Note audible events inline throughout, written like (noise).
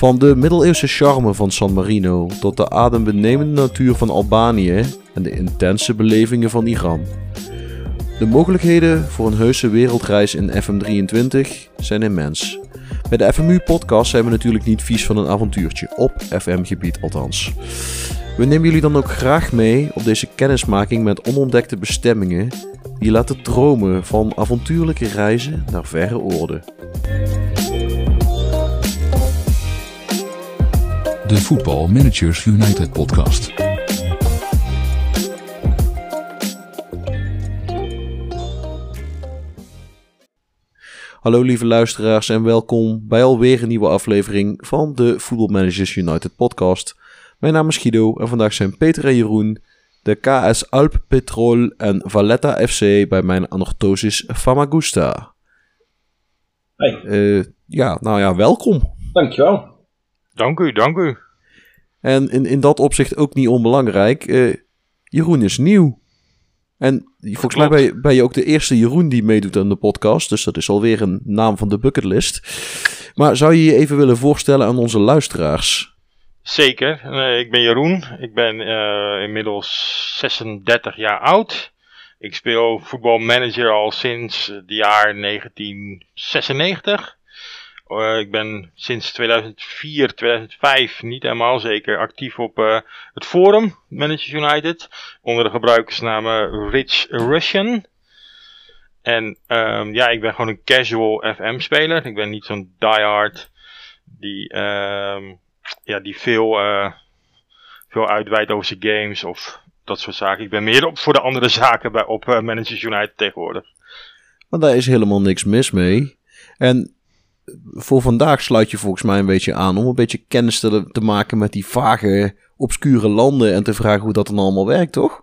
Van de middeleeuwse charme van San Marino tot de adembenemende natuur van Albanië en de intense belevingen van Iran. De mogelijkheden voor een heuse wereldreis in FM23 zijn immens. Bij de FMU-podcast zijn we natuurlijk niet vies van een avontuurtje, op FM-gebied althans. We nemen jullie dan ook graag mee op deze kennismaking met onontdekte bestemmingen die laten dromen van avontuurlijke reizen naar verre oorden. De Football Managers United podcast. Hallo lieve luisteraars en welkom bij alweer een nieuwe aflevering van de Football Managers United podcast. Mijn naam is Guido en vandaag zijn Peter en Jeroen, de KS Alp Petrol en Valletta FC bij mijn anorthosis Famagusta. Hey, Eh, ja, nou ja, welkom. dankjewel. Dank u, dank u. En in, in dat opzicht ook niet onbelangrijk, eh, Jeroen is nieuw. En volgens mij ben je, ben je ook de eerste Jeroen die meedoet aan de podcast, dus dat is alweer een naam van de bucketlist. Maar zou je je even willen voorstellen aan onze luisteraars? Zeker. Eh, ik ben Jeroen. Ik ben eh, inmiddels 36 jaar oud. Ik speel voetbalmanager al sinds het jaar 1996. Eh, ik ben sinds 2004, 2005 niet helemaal zeker actief op het forum Managers United. Onder de gebruikersnaam Rich Russian. En ehm, ja, ik ben gewoon een casual FM-speler. Ik ben niet zo'n diehard die, ehm, ja, die veel, eh, veel uitweidt over zijn games of dat soort zaken. Ik ben meer op voor de andere zaken bij, op eh, Managers United tegenwoordig. Want daar is helemaal niks mis mee. En voor vandaag sluit je volgens mij een beetje aan om een beetje kennis te, te maken met die vage, obscure landen en te vragen hoe dat dan allemaal werkt, toch?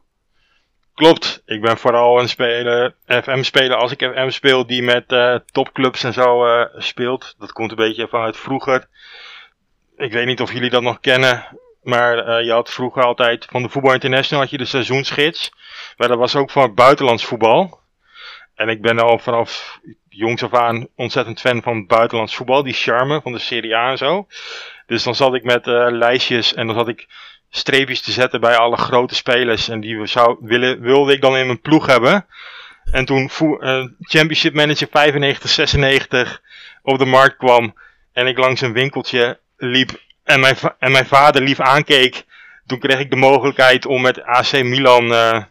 Klopt, ik ben vooral een speler, FM-speler als ik FM speel die met eh, topclubs en zo speelt. Dat komt een beetje vanuit vroeger. Ik weet niet of jullie dat nog kennen, maar eh, je had vroeger altijd van de Voetbal International had je de seizoensgids. Maar dat was ook van buitenlands voetbal. En ik ben al vanaf jongs af aan ontzettend fan van buitenlands voetbal, die charme van de Serie A en zo. Dus dan zat ik met eh, lijstjes en dan zat ik streepjes te zetten bij alle grote spelers. En die zou, willen, wilde ik dan in mijn ploeg hebben. En toen eh, Championship Manager 95, 96 op de markt kwam. En ik langs een winkeltje liep. En mijn, en mijn vader lief aankeek. Toen kreeg ik de mogelijkheid om met AC Milan eh,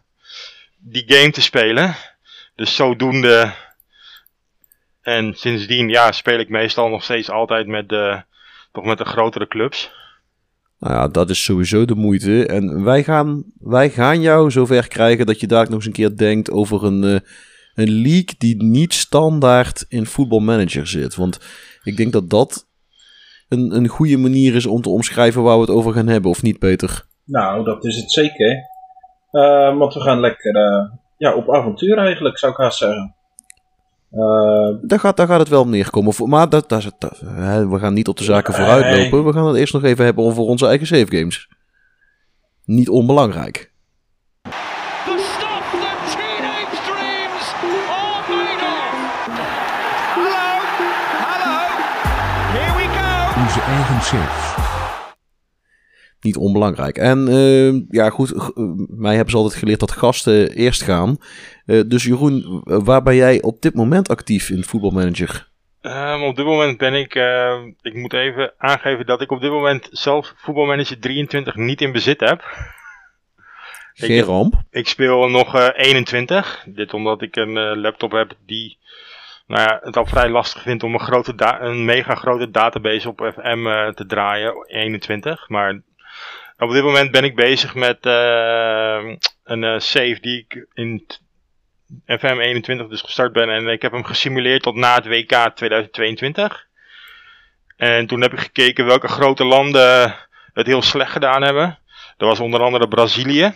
die game te spelen. Dus zodoende. En sindsdien ja, speel ik meestal nog steeds altijd met de, toch met de grotere clubs. Nou ja, dat is sowieso de moeite. En wij gaan, wij gaan jou zover krijgen dat je daar nog eens een keer denkt over een, eh, een league die niet standaard in voetbalmanager zit. Want ik denk dat dat een, een goede manier is om te omschrijven waar we het over gaan hebben, of niet, Peter? Nou, dat is het zeker. Eh, want we gaan lekker eh, ja, op avontuur eigenlijk, zou ik haast zeggen. Eh, Daar gaat, daar gaat het wel om neerkomen. Maar dat, dat, we gaan niet op de zaken vooruitlopen. We gaan het eerst nog even hebben over onze eigen save games. Niet onbelangrijk. Onze eigen saves. Niet onbelangrijk. En eh, ja, goed. eh, mij hebben ze altijd geleerd dat gasten eerst gaan. Eh, dus Jeroen, eh, waar ben jij op dit moment actief in voetbalmanager? Ehm, op dit moment ben ik, eh, ik moet even aangeven dat ik op dit moment zelf voetbalmanager 23 niet in bezit heb. Geen ramp. Ik speel nog eh, 21. Dit omdat ik een eh, laptop heb die nou ja, het al vrij lastig vindt om een, grote een mega grote database op FM eh, te draaien. 21. Maar op dit moment ben ik bezig met eh, een eh, save die ik in FM 21 dus gestart ben. En ik heb hem gesimuleerd tot na het WK 2022. En toen heb ik gekeken welke grote landen het heel slecht gedaan hebben. Dat was onder andere Brazilië.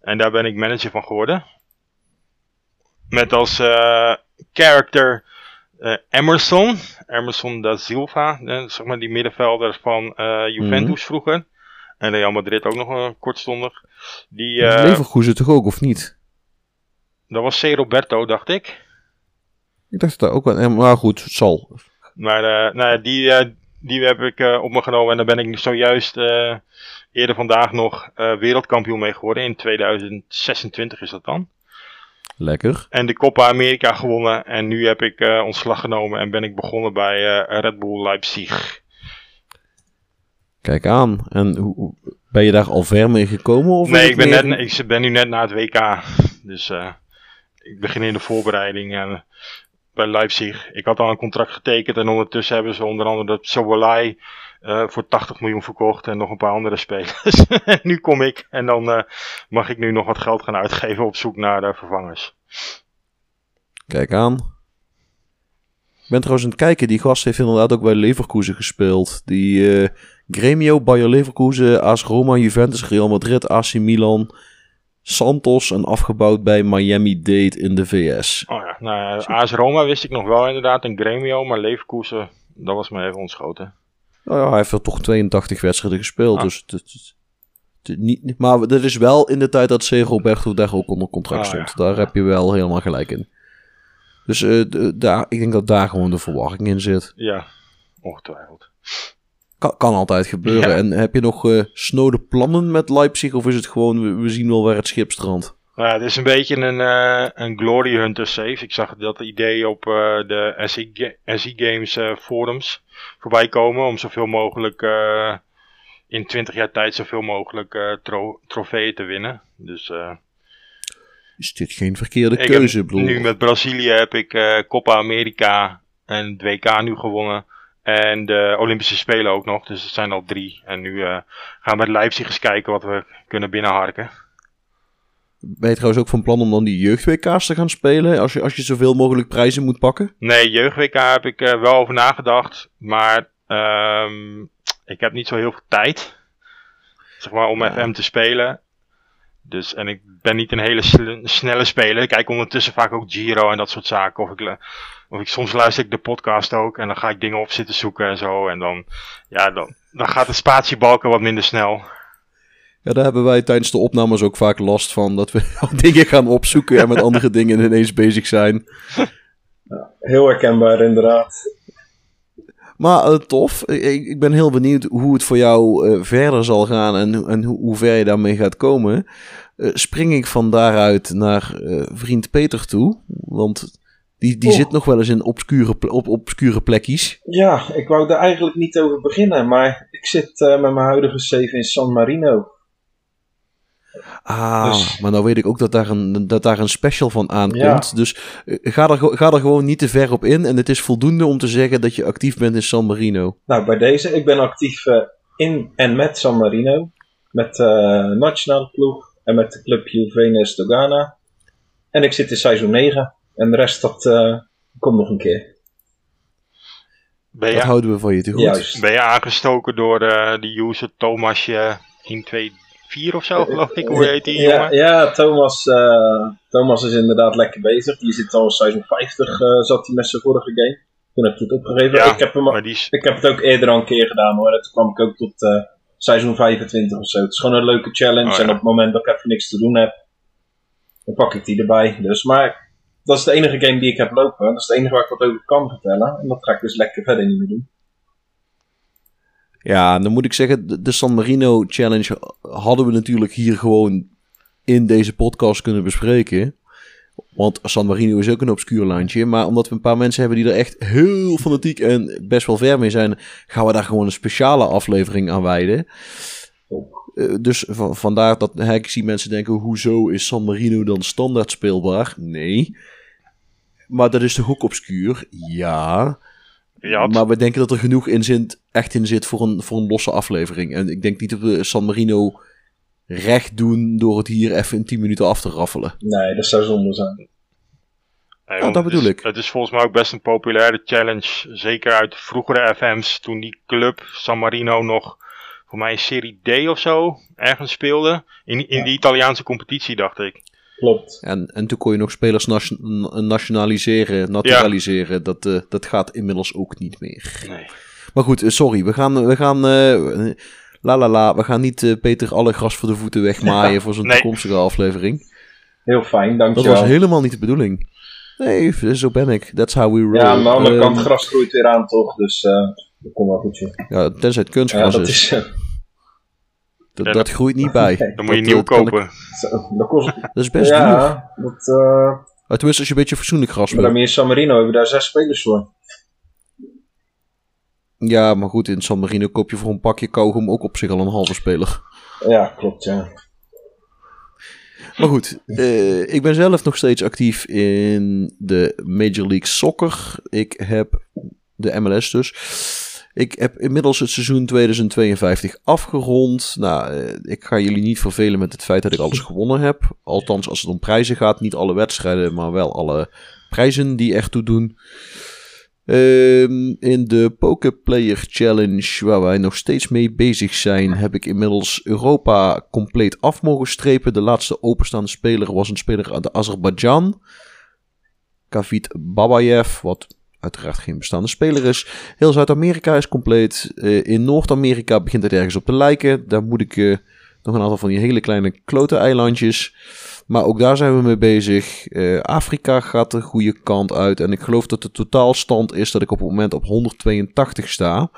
En daar ben ik manager van geworden. Met als character eh, Emerson. Emerson da Silva. eh, zeg maar die middenvelder van eh, Juventus vroeger. En Real Madrid ook nog uh, kortstondig. Die, eh, Leverkusen toch ook, of niet? dat was C. Roberto, dacht ik. Ik dacht dat ook wel... eh, Maar goed, het zal. Maar eh, nou ja, die, eh, die heb ik eh, op me genomen. En daar ben ik zojuist eh, eerder vandaag nog eh, wereldkampioen mee geworden. In 2026 is dat dan. Lekker. En de Copa America gewonnen. En nu heb ik eh, ontslag genomen en ben ik begonnen bij eh, Red Bull Leipzig. Kijk aan. En hoe, ben je daar al ver mee gekomen? Of Nee, ik ben, meer- net, ik ben nu net na het WK. Dus eh, ik begin in de voorbereiding en, bij Leipzig. Ik had al een contract getekend en ondertussen hebben ze onder andere dat Sobolai eh voor 80 miljoen verkocht en nog een paar andere spelers. (laughs) Nu kom ik en dan eh, mag ik nu nog wat geld gaan uitgeven op zoek naar de vervangers. Kijk aan. Ik ben trouwens aan het kijken. Die gast heeft inderdaad ook bij Leverkusen gespeeld. Die eh, Gremio, Bayer Leverkusen, AS Roma, Juventus, Real Madrid, AC Milan, Santos en afgebouwd bij Miami-Dade in de VS. Oh ja, nou AS Roma wist ik nog wel inderdaad, een Gremio, maar Leverkusen, dat was me even ontschoten. Nou ja, hij heeft er toch 82 wedstrijden gespeeld. Ah. Dus het, het- het- niet, maar dat is wel in de tijd dat C. Roberto daar ook onder contract Ah, stond. ja. Daar heb je wel helemaal gelijk in. Dus eh, daar, ik denk dat daar gewoon de verwarring in zit. Ja, ongetwijfeld. Kan, kan altijd gebeuren. Ja. En heb je nog eh snode plannen met Leipzig? Of is het gewoon, we, we zien wel waar het schip strandt? Nou ja, het is een beetje een, eh, een Glory Hunter save. Ik zag dat idee op eh, de SE, SE Games forums voorbij komen. Om zoveel mogelijk in 20 jaar tijd zoveel mogelijk tro trofeeën te winnen. Dus Is dit geen verkeerde keuze? heb, nu met Brazilië heb ik Copa America en het WK nu gewonnen. En de Olympische Spelen ook nog. Dus het zijn al drie. En nu eh, gaan we met Leipzig eens kijken wat we kunnen binnenharken. Ben je trouwens ook van plan om dan die jeugd-WK's te gaan spelen? Als je, als je zoveel mogelijk prijzen moet pakken? Nee, jeugd-WK heb ik eh, wel over nagedacht. Maar ehm, ik heb niet zo heel veel tijd. Zeg maar om Ja. FM te spelen. Dus, en ik ben niet een hele sl- snelle speler. Ik kijk ondertussen vaak ook Giro en dat soort zaken. Of ik, of ik, soms luister ik de podcast ook. En dan ga ik dingen op zitten zoeken en zo. En dan, ja, dan, dan gaat de spatiebalken wat minder snel. Ja, daar hebben wij tijdens de opnames ook vaak last van. Dat we (laughs) dingen gaan opzoeken en met andere (laughs) dingen ineens bezig zijn. Heel herkenbaar inderdaad. Maar eh, tof. Ik, ik ben heel benieuwd hoe het voor jou eh, verder zal gaan en, en hoe, hoe ver je daarmee gaat komen. Eh, spring ik van daaruit naar vriend Peter toe. Want die, die Oeh. zit nog wel eens in obscure, op obscure plekjes. Ja, ik wou daar eigenlijk niet over beginnen, maar ik zit met mijn huidige save in San Marino. Ah, Dus- maar nou weet ik ook dat daar een, dat daar een special van aankomt. Ja. Dus eh, ga, er, ga er gewoon niet te ver op in. En het is voldoende om te zeggen dat je actief bent in San Marino. Nou, bij deze, ik ben actief eh, in en met San Marino. Met de nationale ploeg en met de club Juvenes Dogana. En ik zit in seizoen 9. En de rest, dat eh, komt nog een keer. Ben Dat je, houden we van je te goed. Juist. ben je aangestoken door eh die user Thomasje 124 of zo, geloof ik? Hoe heet die ja, jongen? Ja, Thomas, eh, Thomas is inderdaad lekker bezig. Die zit al seizoen 50, eh, zat hij met zijn vorige game. Toen heb je het opgegeven. Ja, ik, heb hem, Maar die is, ik heb het ook eerder al een keer gedaan hoor. En toen kwam ik ook tot eh, seizoen 25 of zo. Het is gewoon een leuke challenge. Oh, ja. En op het moment dat ik even niks te doen heb, dan pak ik die erbij. Dus, maar dat is de enige game die ik heb lopen. Dat is het enige waar ik wat over kan vertellen. En dat ga ik dus lekker verder niet meer doen. Ja, dan moet ik zeggen, de, San Marino Challenge hadden we natuurlijk hier gewoon in deze podcast kunnen bespreken. Want San Marino is ook een obscuur landje. Maar omdat we een paar mensen hebben die er echt heel fanatiek en best wel ver mee zijn, gaan we daar gewoon een speciale aflevering aan wijden. Eh, dus van, vandaar dat ik zie mensen denken: hoezo is San Marino dan standaard speelbaar? Nee. Maar dat is toch ook obscuur? Ja. Ja, het- Maar we denken dat er genoeg in zit, echt in zit voor een, voor een losse aflevering. En ik denk niet dat we San Marino recht doen door het hier even in 10 minuten af te raffelen. Nee, dat zou zonde zijn. Nee, Ja, dat het bedoel is- ik. Het is volgens mij ook best een populaire challenge. Zeker uit vroegere FM's. Toen die club San Marino nog voor mij in Serie D of zo ergens speelde. In, in Ja. die Italiaanse competitie, dacht ik. Klopt. En, en toen kon je nog spelers nation- nationaliseren, naturaliseren. Dat, eh, dat gaat inmiddels ook niet meer. Nee. Maar goed, eh, sorry. We gaan, we gaan eh, La la la, we gaan niet eh, Peter alle gras voor de voeten wegmaaien (laughs) voor zo'n Nee. toekomstige aflevering. Heel fijn, Dat dankjewel. was helemaal niet de bedoeling. Nee, zo ben ik. That's how we roll. Ja, aan de andere Ehm, kant, gras groeit weer aan toch, dus eh, dat komt wel goed. ja, tenzij het Ja, kunstgras dat is. is... Dat, Ja, dat groeit niet bij. Nee. (laughs) Dan moet je Dat, nieuw eh, ik- kopen. zo, dat kost... (laughs) Dat is best duur. dat... eh Maar tenminste, als je een beetje fatsoenlijk gras maar wil. in San Marino hebben we daar zes spelers voor. Ja, maar goed, in San Marino koop je voor een pakje kauwgom ook op zich al een halve speler. Ja, klopt, ja. Maar goed, eh, ik ben zelf nog steeds actief in de Major League Soccer. Ik heb de MLS dus. Ik heb inmiddels het seizoen 2052 afgerond. Nou, eh, ik ga jullie niet vervelen met het feit dat ik alles gewonnen heb. Althans, als het om prijzen gaat. Niet alle wedstrijden, maar wel alle prijzen die ertoe doen. Ehm, in de Poker Player Challenge, waar wij nog steeds mee bezig zijn, heb ik inmiddels Europa compleet af mogen strepen. De laatste openstaande speler was een speler uit Azerbeidzjan. Kavit Babayev, wat uiteraard geen bestaande speler is. Heel Zuid-Amerika is compleet. Eh, in Noord-Amerika begint het ergens op te lijken. Daar moet ik eh, nog een aantal van die hele kleine klote eilandjes. Maar ook daar zijn we mee bezig. Eh, Afrika gaat de goede kant uit. En ik geloof dat de totaalstand is dat ik op het moment op 182 sta.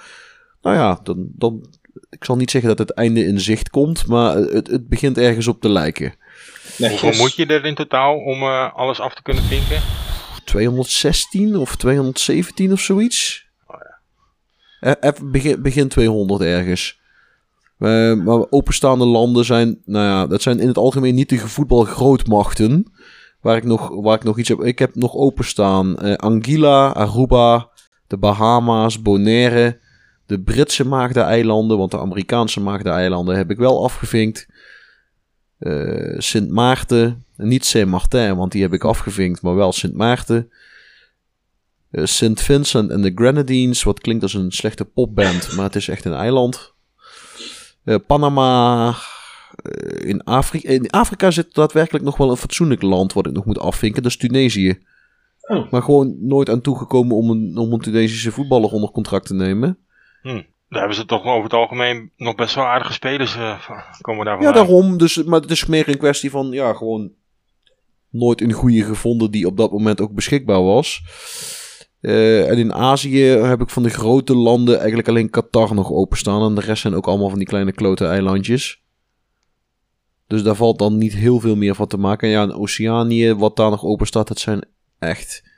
Nou ja, dan, dan, ik zal niet zeggen dat het einde in zicht komt. Maar het, het begint ergens op te lijken. Hoeveel moet je er in totaal om eh, alles af te kunnen vinken? 216 of 217 of zoiets. Eh, even begin, begin 200 ergens. Eh, maar openstaande landen zijn, nou ja, dat zijn in het algemeen niet de voetbalgrootmachten. Waar ik nog, waar ik nog iets heb. Ik heb nog openstaan eh Anguilla, Aruba, de Bahama's, Bonaire, de Britse Maagdeneilanden, want de Amerikaanse Maagdeneilanden heb ik wel afgevinkt. Eh, Sint Maarten, niet Saint Martin, want die heb ik afgevinkt, maar wel Sint Maarten. Eh, Sint Vincent en de Grenadines, wat klinkt als een slechte popband, maar het is echt een eiland. Eh, Panama. eh, in, Afrika, in Afrika zit daadwerkelijk nog wel een fatsoenlijk land wat ik nog moet afvinken. Dat is Tunesië. Oh. Maar gewoon nooit aan toegekomen om een, om een Tunesische voetballer onder contract te nemen. Daar hebben ze toch over het algemeen nog best wel aardige spelers van- komen daar Ja, daarom. Dus, maar het is meer een kwestie van, ja, gewoon nooit een goede gevonden die op dat moment ook beschikbaar was. Eh, en in Azië heb ik van de grote landen eigenlijk alleen Qatar nog openstaan. En de rest zijn ook allemaal van die kleine klote eilandjes. Dus daar valt dan niet heel veel meer van te maken. En ja, in Oceanië, wat daar nog open staat, dat zijn echt...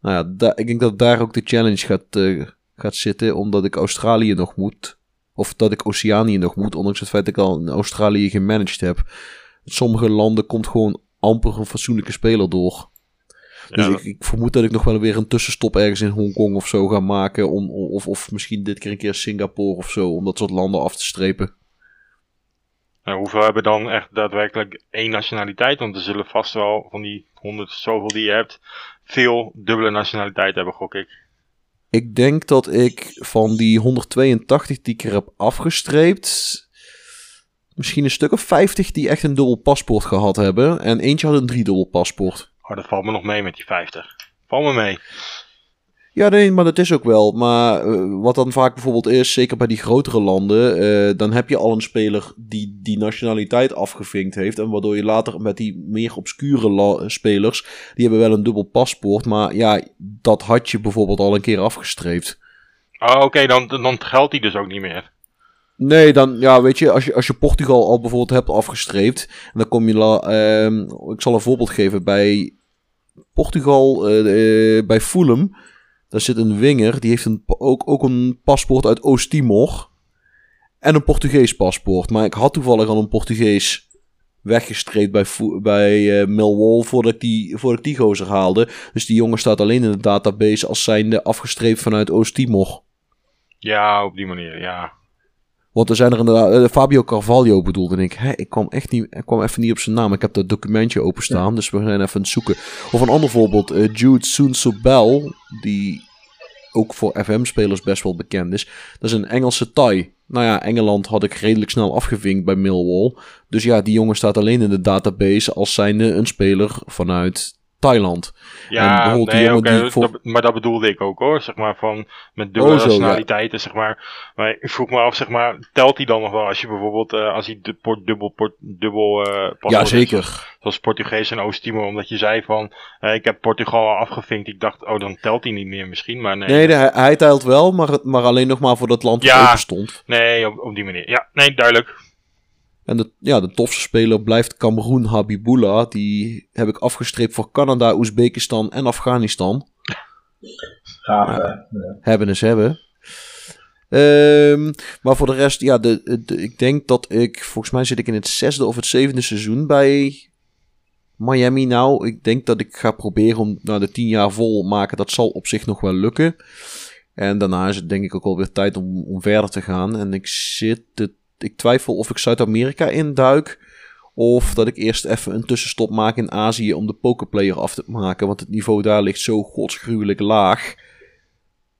Nou ja, ik denk dat daar ook de challenge gaat, eh, gaat zitten, omdat ik Australië nog moet. Of dat ik Oceanië nog moet, ondanks het feit dat ik al in Australië gemanaged heb. Sommige landen komt gewoon amper een fatsoenlijke speler door. Dus Ja, ik, ik vermoed dat ik nog wel weer een tussenstop ergens in Hongkong of zo ga maken. Om, of, of misschien dit keer een keer Singapore of zo, om dat soort landen af te strepen. Hoeveel hebben dan echt daadwerkelijk één nationaliteit? Want er zullen vast wel van die honderd zoveel die je hebt, veel dubbele nationaliteit hebben, gok ik. Ik denk dat ik van die 182 die ik er heb afgestreept. Misschien een stuk of 50 die echt een dubbel paspoort gehad hebben. En eentje had een driedubbel paspoort. Oh, dat valt me nog mee met die 50. Valt me mee. Ja, nee, maar dat is ook wel. Maar eh, wat dan vaak bijvoorbeeld is, zeker bij die grotere landen, eh, dan heb je al een speler die die nationaliteit afgevinkt heeft. En waardoor je later met die meer obscure spelers, die hebben wel een dubbel paspoort. Maar ja, dat had je bijvoorbeeld al een keer afgestreept. Oh, oké, dan, dan geldt die dus ook niet meer. Nee, dan, ja, weet je, als je, als je Portugal al bijvoorbeeld hebt afgestreept, en dan kom je, la, ehm, ik zal een voorbeeld geven, bij Portugal, eh, eh, bij Fulham, daar zit een winger, die heeft een, ook, ook een paspoort uit Oost-Timor, en een Portugees paspoort, maar ik had toevallig al een Portugees weggestreept bij, bij eh, Millwall voordat ik, die, voordat ik die gozer haalde. Dus die jongen staat alleen in de database als zijnde afgestreept vanuit Oost-Timor. Ja, op die manier, ja. Want er zijn er inderdaad... eh, Fabio Carvalho bedoelde ik. Hè, ik kwam echt niet... Ik kwam even niet op zijn naam. Ik heb dat documentje openstaan. Dus we zijn even aan het zoeken. Of een ander voorbeeld. eh, Jude Soonsobel. Die ook voor FM-spelers best wel bekend is. Dat is een Engelse Thai. Nou ja, Engeland had ik redelijk snel afgevinkt bij Millwall. Dus ja, die jongen staat alleen in de database als zijnde een speler vanuit Thailand. En Ja, die nee, die dat- maar dat bedoelde ik ook hoor. Zeg maar van met dubbele Oh, ja. nationaliteiten, zeg maar. Maar ik vroeg me af, zeg maar, telt hij dan nog wel als je bijvoorbeeld, eh, als hij du- port, dubbel, port, dubbel Ja, zeker. Zoals Portugees en Oost-Timor, omdat je zei van, eh, ik heb Portugal al afgevinkt. Ik dacht, oh, dan telt hij niet meer misschien, maar nee. Nee, de- hij, hij telt wel, maar, maar alleen nog maar voor dat land dat Ja. stond. Nee, op, op die manier. Ja, nee, duidelijk. En de, ja, de tofste speler blijft Cameroen Habibullah. Die heb ik afgestreept voor Canada, Oezbekistan en Afghanistan. Gaaf, hè? Hebben is hebben. Ehm, maar voor de rest, ja, de, de- ik denk dat ik, volgens mij zit ik in het zesde of het zevende seizoen bij Miami nou. Ik denk dat ik ga proberen om nou, de tien jaar vol maken. Dat zal op zich nog wel lukken. En daarna is het denk ik ook alweer tijd om, om verder te gaan. En ik zit, het, ik twijfel of ik Zuid-Amerika induik. Of dat ik eerst even een tussenstop maak in Azië om de pokerplayer af te maken. Want het niveau daar ligt zo godsgruwelijk laag.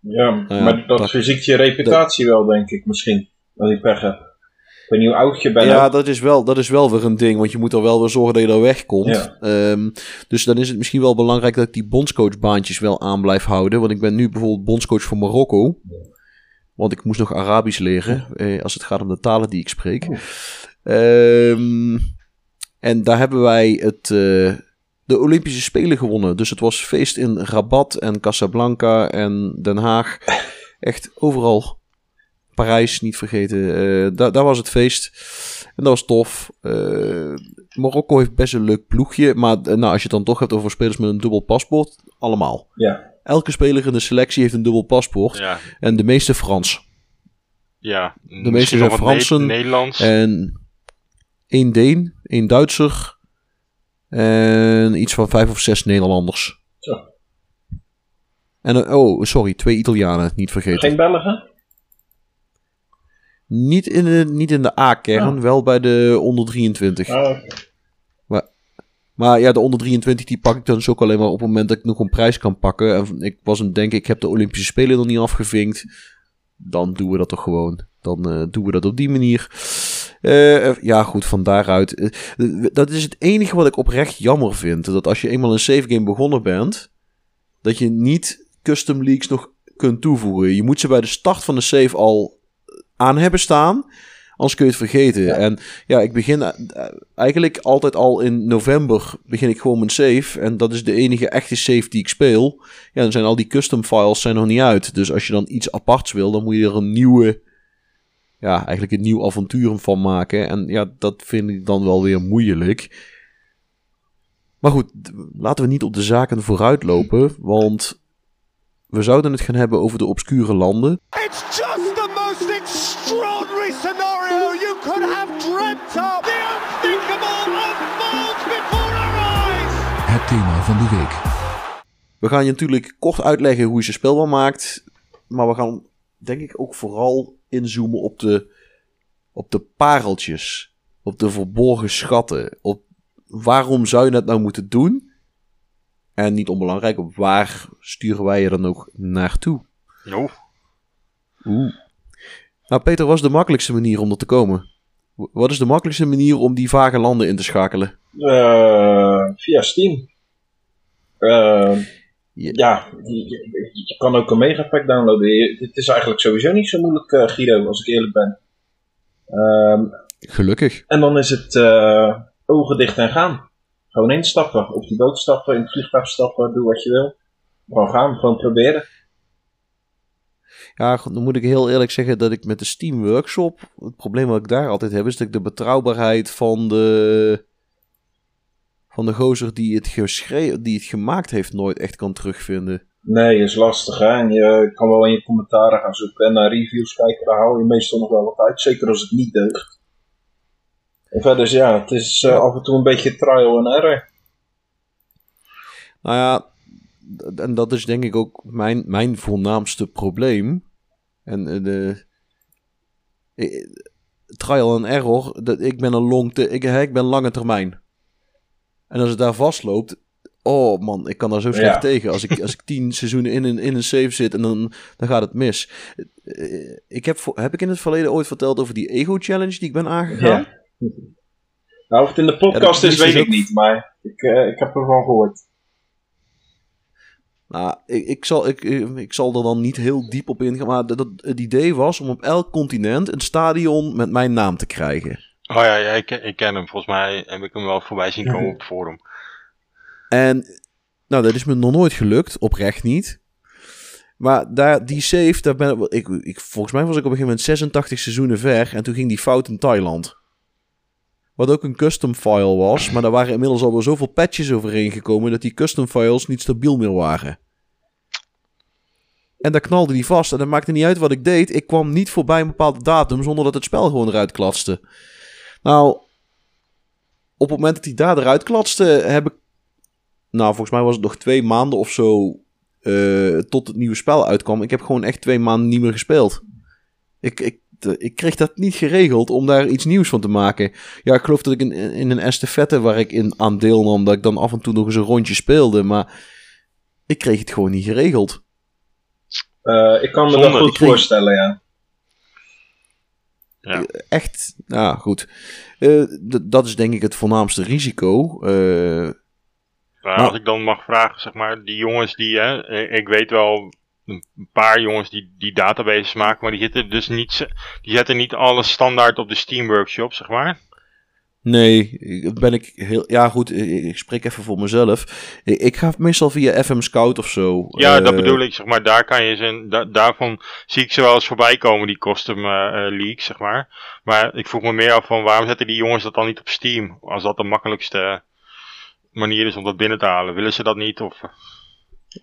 Ja, ja, maar dat, dat- verziekt je reputatie wel, denk ik, misschien. Als je pech hebt. Ik weet niet hoe oud je bent. Ja, dat is, wel, dat is wel weer een ding, want je moet er wel weer zorgen dat je er wegkomt. Ja. Ehm, dus dan is het misschien wel belangrijk dat ik die bondscoachbaantjes wel aan blijf houden. Want ik ben nu bijvoorbeeld bondscoach voor Marokko. Want ik moest nog Arabisch leren, eh, als het gaat om de talen die ik spreek. Ehm, en daar hebben wij het, eh, de Olympische Spelen gewonnen. Dus het was feest in Rabat en Casablanca en Den Haag. (laughs) Echt overal. Parijs, niet vergeten. Eh, daar, daar was het feest. En dat was tof. Marokko heeft best een leuk ploegje. Maar nou, als je het dan toch hebt over spelers met een dubbel paspoort, allemaal. Ja. Elke speler in de selectie heeft een dubbel paspoort. Ja, En de meeste Frans. ja. meeste Misschien zijn Ne- Fransen Nederlands. En één Deen, één Duitser. En iets van vijf of zes Nederlanders. Zo. En een- oh, sorry, twee Italianen, niet vergeten. Geen Belgen? Niet in de, niet in de A-kern, Ah. wel bij de onder 23. Ah, oké. Maar ja, de onder 23 die pak ik dan dus ook alleen maar op het moment dat ik nog een prijs kan pakken. En ik was aan het denken, ik heb de Olympische Spelen nog niet afgevinkt. Dan doen we dat toch gewoon. Dan eh, doen we dat op die manier. Eh, ja, goed, van daaruit. eh, eh, dat is het enige wat ik oprecht jammer vind. Dat als je eenmaal een save game begonnen bent, dat je niet custom leagues nog kunt toevoegen. Je moet ze bij de start van de save al aan hebben staan. Anders kun je het vergeten. En ja, ik begin eh, eigenlijk altijd al in november begin ik gewoon mijn save. En dat is de enige echte save die ik speel. Ja, dan zijn al die custom files zijn nog niet uit. Dus als je dan iets aparts wil, dan moet je er een nieuwe... Ja, eigenlijk een nieuw avontuur van maken. En ja, dat vind ik dan wel weer moeilijk. Maar goed, laten we niet op de zaken vooruit lopen. Want we zouden het gaan hebben over de obscure landen. It's just scenario you could have dreamt of. The unthinkable unfolds before our eyes. Het thema van de week. We gaan je natuurlijk kort uitleggen hoe je ze speelbaar maakt. Maar we gaan denk ik ook vooral inzoomen op de, op de pareltjes. Op de verborgen schatten. Op waarom zou je dat nou moeten doen? En niet onbelangrijk, op waar sturen wij je dan ook naartoe? Jo. Oeh. Nou, Peter, wat is de makkelijkste manier om er te komen? Wat is de makkelijkste manier om die vage landen in te schakelen? Eh, via Steam. Eh, Ja. ja, je, kan ook een megapack downloaden. Je- Het is eigenlijk sowieso niet zo moeilijk, eh Guido, als ik eerlijk ben. Ehm, Gelukkig. en dan is het ogen dicht en gaan. Gewoon instappen, op die boot stappen, in het vliegtuig stappen, doe wat je wil. Gewoon gaan, gewoon proberen. Ja, goed, dan moet ik heel eerlijk zeggen dat ik met de Steam Workshop. Het probleem wat ik daar altijd heb, is dat ik de betrouwbaarheid van de. van de gozer die het, geschreven, die het gemaakt heeft, nooit echt kan terugvinden. Nee, is lastig hè. En je kan wel in je commentaren gaan zoeken en naar reviews kijken. Daar hou je meestal nog wel wat uit. Zeker als het niet deugt. En verder, is, ja, het is eh, af en toe een beetje trial and error. Nou ja, en dat is denk ik ook mijn, mijn voornaamste probleem. En eh, de. Trial and error, dat, ik ben een long ik, ik ben lange termijn. En als het daar vastloopt, oh man, ik kan daar zo slecht Ja. tegen. Als ik, (laughs) als ik tien seizoenen in een, in een save zit en dan, dan gaat het mis. Eh, Ik heb, heb ik in het verleden ooit verteld over die ego challenge die ik ben aangegaan? Ja. Nou, of het in de podcast is, is weet dus ik ook- niet. Maar ik, eh, ik heb ervan gehoord. Nou, ik, ik, zal, ik, ik zal er dan niet heel diep op ingaan. Maar dat, het idee was om op elk continent een stadion met mijn naam te krijgen. Oh ja, ja ik, ik ken hem. Volgens mij heb ik hem wel voorbij zien komen op het forum. En nou, dat is me nog nooit gelukt. Oprecht niet. Maar daar, die save, daar ben ik, ik, volgens mij was ik op een gegeven moment 86 seizoenen ver. En toen ging die fout in Thailand. Wat ook een custom file was. Maar daar waren inmiddels alweer zoveel patches overheen gekomen. dat die custom files niet stabiel meer waren. En daar knalde die vast. En dat maakte niet uit wat ik deed. Ik kwam niet voorbij een bepaalde datum. zonder dat het spel gewoon eruit klatste. Nou, op het moment dat hij daar eruit klatste. heb ik. Nou, volgens mij was het nog twee maanden of zo. eh, tot het nieuwe spel uitkwam. Ik heb gewoon echt twee maanden niet meer gespeeld. Ik, ik, ik kreeg dat niet geregeld om daar iets nieuws van te maken. Ja, ik geloof dat ik in, in een estafette waar ik in aan deelnam, dat ik dan af en toe nog eens een rondje speelde. Maar ik kreeg het gewoon niet geregeld. Eh, ik kan me Zonde. dat goed kreeg- voorstellen, ja. Ja. Echt, nou goed. Eh, dat is denk ik het voornaamste risico. Eh, Maar Maar- als ik dan mag vragen, zeg maar, die jongens die, hè, eh, ik weet wel een paar jongens die, die databases maken, maar die zitten dus niet, die zetten niet alles standaard op de Steam Workshop, zeg maar. nee, ben ik heel. Ja, goed, ik, spreek even voor mezelf. Ik, ga meestal via FM Scout of zo. Ja, dat Eh, bedoel ik, zeg maar, daar kan je ze, da- daarvan zie ik ze wel eens voorbij komen, die custom eh, leaks, zeg maar. Maar ik vroeg me meer af van, waarom zetten die jongens dat dan niet op Steam, als dat de makkelijkste manier is om dat binnen te halen? Willen ze dat niet, of...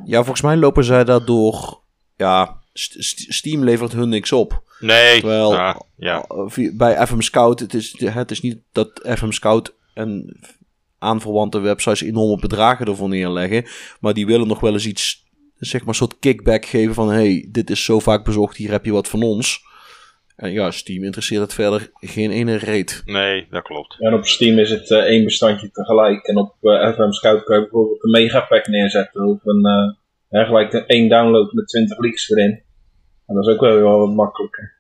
Ja, volgens mij lopen zij daardoor. Ja, St- St- Steam levert hun niks op. Nee, Terwijl- ja, ja. Via- bij FM Scout, het is, het is niet dat FM Scout en aanverwante websites enorme bedragen ervoor neerleggen. Maar die willen nog wel eens iets, zeg maar, soort kickback geven van: hey, dit is zo vaak bezocht, hier heb je wat van ons. En ja, Steam interesseert het verder geen ene reet. nee, dat klopt. En op Steam is het eh, één bestandje tegelijk. En op eh, FM Scout kan je bijvoorbeeld een megapack neerzetten. Of een, eh, hè, gelijk een één download met 20 leaks erin. En dat is ook wel weer wel wat makkelijker.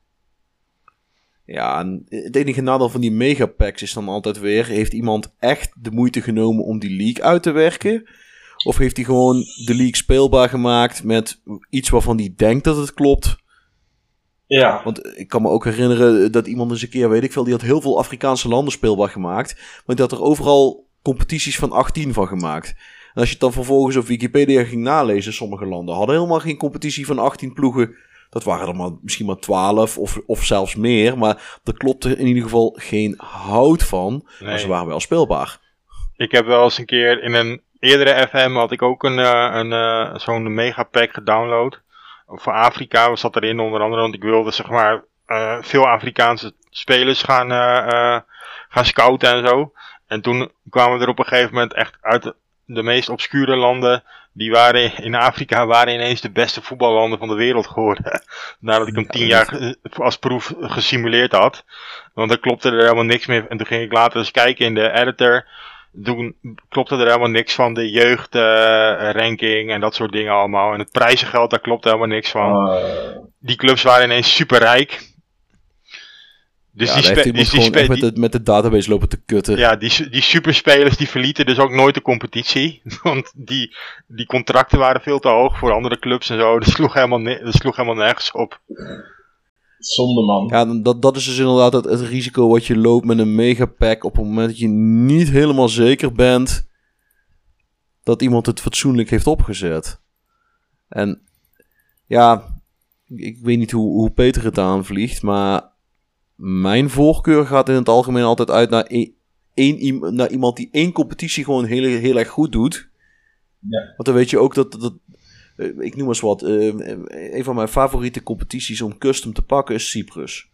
Ja, en het enige nadeel van die megapacks is dan altijd weer: heeft iemand echt de moeite genomen om die leak uit te werken? Of heeft hij gewoon de leak speelbaar gemaakt met iets waarvan hij denkt dat het klopt? Ja, Want ik kan me ook herinneren dat iemand eens een keer, weet ik veel, die had heel veel Afrikaanse landen speelbaar gemaakt. Maar die had er overal competities van 18 van gemaakt. En als je het dan vervolgens op Wikipedia ging nalezen, sommige landen hadden helemaal geen competitie van 18 ploegen. Dat waren er maar, misschien maar 12 of, of zelfs meer. Maar er klopte in ieder geval geen hout van. Maar ze waren wel speelbaar. Ik heb wel eens een keer in een eerdere FM had ik ook een, eh, een, eh, zo'n megapack gedownload. Voor Afrika zat erin onder andere, want ik wilde zeg maar eh, veel Afrikaanse spelers gaan, eh, eh, gaan scouten en zo. En toen kwamen we er op een gegeven moment echt uit de, meest obscure landen. Die waren in Afrika waren ineens de beste voetballanden van de wereld geworden. (laughs) Nadat ik hem tien jaar als proef gesimuleerd had. Want dan klopte er helemaal niks meer. En toen ging ik later eens kijken in de editor. Toen klopte er helemaal niks van de jeugdranking en dat soort dingen allemaal. En het prijzengeld, daar klopte helemaal niks van. eh, Die clubs waren ineens superrijk. Dus ja, die, spe- dus die, spe- met die- de, met de database lopen te kutten. ja, die, die superspelers die verlieten dus ook nooit de competitie. (laughs) Want die, die contracten waren veel te hoog voor andere clubs en zo. Dat sloeg helemaal, ne- dat sloeg helemaal nergens op. zonde man. Ja, dat, dat is dus inderdaad het, het risico wat je loopt met een megapack op het moment dat je niet helemaal zeker bent dat iemand het fatsoenlijk heeft opgezet. En ja, ik, weet niet hoe, hoe Peter het aanvliegt, maar mijn voorkeur gaat in het algemeen altijd uit naar, e- iem- naar iemand die één competitie gewoon heel, heel erg goed doet. Ja. Want dan weet je ook dat, dat ik noem eens wat, eh, een van mijn favoriete competities om custom te pakken is Cyprus.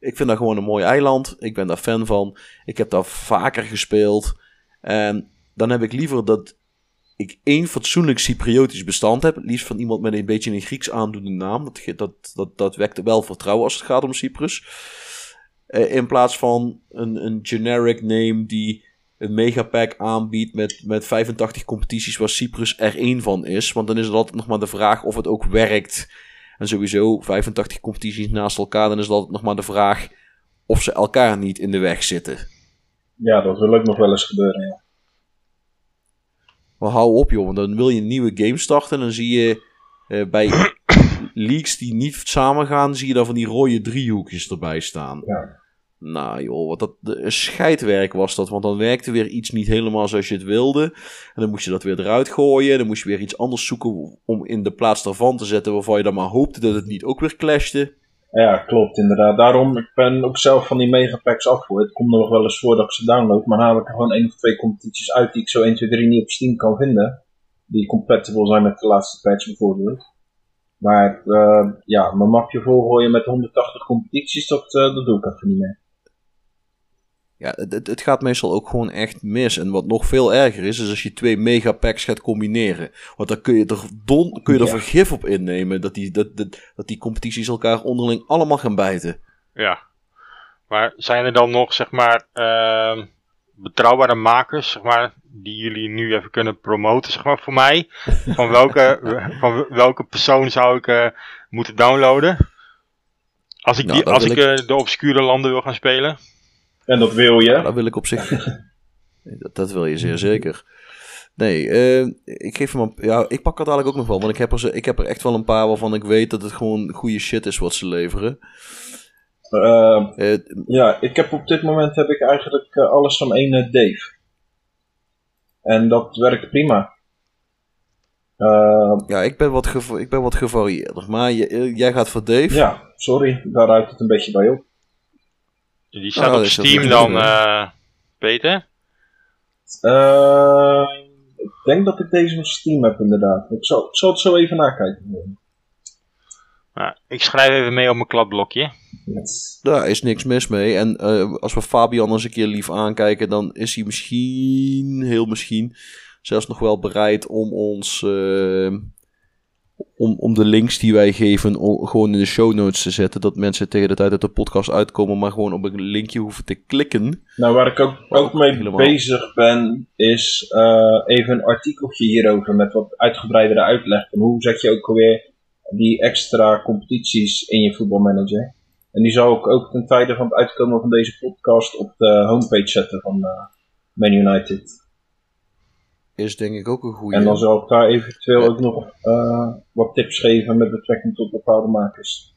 Ik vind dat gewoon een mooi eiland. Ik ben daar fan van. Ik heb daar vaker gespeeld. En dan heb ik liever dat ik één fatsoenlijk Cypriotisch bestand heb. Het liefst van iemand met een beetje een Grieks aandoende naam. Dat, dat, dat, dat wekt wel vertrouwen als het gaat om Cyprus. Eh, in plaats van een, een generic name die een megapack aanbiedt met, met 85 competities waar Cyprus er één van is. Want dan is het altijd nog maar de vraag of het ook werkt. En sowieso 85 competities naast elkaar, dan is het altijd nog maar de vraag of ze elkaar niet in de weg zitten. Ja, dat wil ook nog wel eens gebeuren. Ja. Maar hou op joh, want dan wil je een nieuwe game starten en dan zie je eh, bij (coughs) leaks die niet samengaan, zie je dan van die rode driehoekjes erbij staan. Ja. Nou joh, wat dat scheidwerk was dat, want dan werkte weer iets niet helemaal zoals je het wilde. En dan moest je dat weer eruit gooien, dan moest je weer iets anders zoeken om in de plaats daarvan te zetten waarvan je dan maar hoopte dat het niet ook weer clashte. Ja, klopt inderdaad. Daarom, ik ben ook zelf van die megapacks af. Het komt nog wel eens voor dat ik ze download, maar haal ik er gewoon één of twee competities uit die ik zo 1, 2, 3 niet op Steam kan vinden. Die compatible zijn met de laatste patch bijvoorbeeld. Maar eh, ja, mijn mapje volgooien met 180 competities, dat, eh, dat doe ik even niet meer. Ja, het, het, gaat meestal ook gewoon echt mis. En wat nog veel erger is, is als je twee megapacks gaat combineren. Want dan kun je er, don, kun je er Ja. vergif op innemen dat die, dat, dat, dat die competities elkaar onderling allemaal gaan bijten. Ja. Maar zijn er dan nog, zeg maar, ehm, betrouwbare makers, zeg maar, die jullie nu even kunnen promoten, zeg maar, voor mij? (laughs) Van welke, van welke persoon zou ik eh, moeten downloaden? Als ik, Nou, die, als ik eh, de obscure landen wil gaan spelen? En dat wil je. Ja, dat wil ik op zich. Dat, dat wil je zeer zeker. Nee, eh, ik geef hem een, Ja, ik pak het eigenlijk ook nog wel. Want ik heb, er, ik heb er echt wel een paar waarvan ik weet dat het gewoon goede shit is wat ze leveren. Eh, Eh, ja, ik heb op dit moment heb ik eigenlijk alles van één Dave. En dat werkt prima. Ja, ik ben, wat ik ben wat gevarieerder. Maar jij gaat voor Dave. ja, sorry, daar ruikt het een beetje bij op. Die staat Oh, op Steam dan, eh, Peter? Eh, ik denk dat ik deze op Steam heb inderdaad. Ik zal, ik zal het zo even nakijken. Nou, ik schrijf even mee op mijn kladblokje. Yes. Daar is niks mis mee. En eh, als we Fabian eens een keer lief aankijken, dan is hij misschien, heel misschien, zelfs nog wel bereid om ons, om, om de links die wij geven, gewoon in de show notes te zetten. Dat mensen tegen de tijd dat de podcast uitkomen, maar gewoon op een linkje hoeven te klikken. Nou, waar ik ook, ook mee Helemaal. bezig ben, is eh, even een artikeltje hierover met wat uitgebreidere uitleg. Van hoe zet je ook alweer die extra competities in je voetbalmanager. En die zou ik ook ten tijde van het uitkomen van deze podcast op de homepage zetten van eh Man United. Is denk ik ook een goede. En dan zal ik daar eventueel Ja. ook nog eh, wat tips geven met betrekking tot bepaalde makers.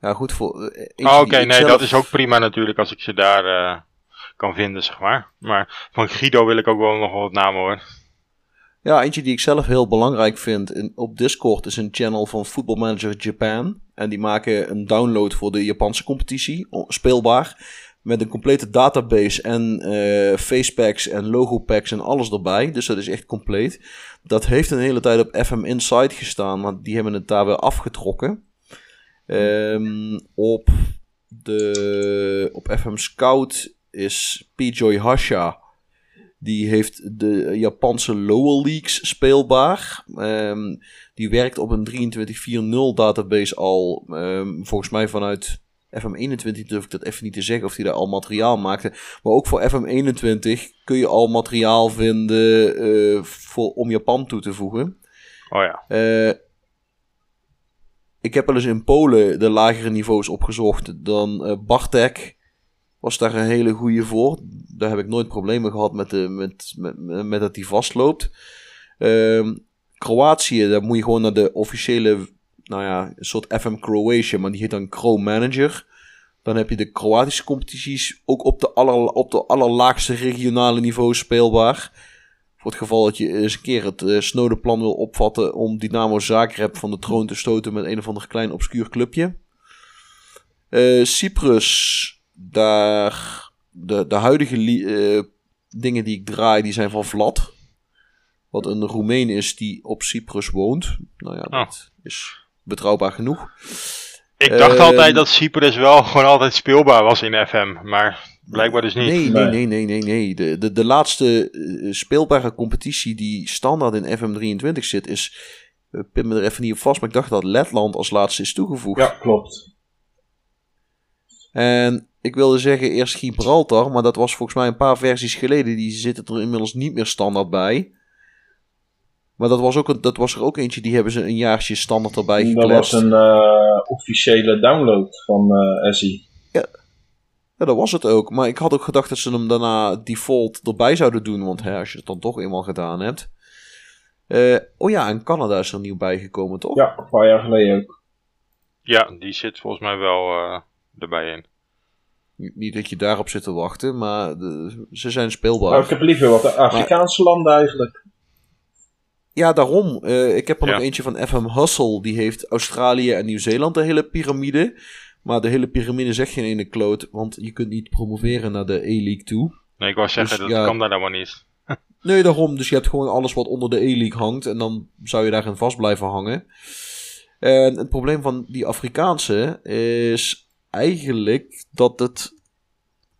Ja, goed voor. eh, eentje Oh, die Oké, nee, zelf- dat is ook prima natuurlijk als ik ze daar eh, kan vinden, zeg maar. Maar van Guido wil ik ook wel nog wat namen hoor. Ja, eentje die ik zelf heel belangrijk vind in, op Discord is een channel van Football Manager Japan. En die maken een download voor de Japanse competitie, speelbaar. Met een complete database en eh facepacks en logopacks en alles erbij. Dus dat is echt compleet. Dat heeft een hele tijd op FM Insight gestaan, maar die hebben het daar weer afgetrokken. Ehm, op, de, op FM Scout is P-Joy Hasha. Die heeft de Japanse lower leagues speelbaar. Ehm, die werkt op een 23.4.0 database al. ehm, volgens mij vanuit FM21 durf ik dat even niet te zeggen of hij daar al materiaal maakte. Maar ook voor FM21 kun je al materiaal vinden eh, voor, om Japan toe te voegen. Oh ja. Eh, ik heb wel eens in Polen de lagere niveaus opgezocht. Dan eh Bartek was daar een hele goede voor. Daar heb ik nooit problemen gehad met, de, met, met, met dat die vastloopt. Ehm, Kroatië, daar moet je gewoon naar de officiële, nou ja, een soort FM Croatia, maar die heet dan Cro Manager. Dan heb je de Kroatische competities ook op de, aller, op de allerlaagste regionale niveau speelbaar. Voor het geval dat je eens een keer het eh, snode plan wil opvatten om Dynamo Zagreb van de troon te stoten met een of ander klein obscuur clubje. Eh, Cyprus, daar de, de huidige eh, dingen die ik draai, die zijn van Vlad. Wat een Roemeen is die op Cyprus woont. Nou ja, dat is betrouwbaar genoeg. Ik dacht Ehm, altijd dat Cyprus wel (laughs) gewoon altijd speelbaar was in FM, maar blijkbaar dus niet. Nee, nee, Nee. nee, nee, nee. De, de, de laatste eh, speelbare competitie die standaard in FM23 zit is... eh, pin me er even niet op vast, maar ik dacht dat Letland als laatste is toegevoegd. Ja, klopt. En ik wilde zeggen eerst Gibraltar, maar dat was volgens mij een paar versies geleden. Die zitten er inmiddels niet meer standaard bij. Maar dat was, ook een, dat was er ook eentje, die hebben ze een jaartje standaard erbij Dat was gekletst. een eh, officiële download van eh SI. Ja, dat was het ook. Maar ik had ook gedacht dat ze hem daarna default erbij zouden doen. Want hè, als je het dan toch eenmaal gedaan hebt. Eh, oh ja, en Canada is er nieuw bijgekomen, toch? Ja, een paar jaar geleden ook. Ja, die zit volgens mij wel eh, erbij in. Niet- dat je daarop zit te wachten, maar de- ze zijn speelbaar. Maar ik heb liever wat Afrikaanse landen eigenlijk. Ja, daarom. Eh, ik heb er Ja. nog eentje van FM Hustle. Die heeft Australië en Nieuw-Zeeland de hele piramide. Maar de hele piramide zegt geen ene kloot. Want je kunt niet promoveren naar de A-League toe. Nee, ik wou zeggen, Dus, dat ja. kan daar helemaal niet. (laughs) Nee, daarom. Dus je hebt gewoon alles wat onder de E-League hangt. En dan zou je daarin vast blijven hangen. En het probleem van die Afrikaanse is eigenlijk dat het...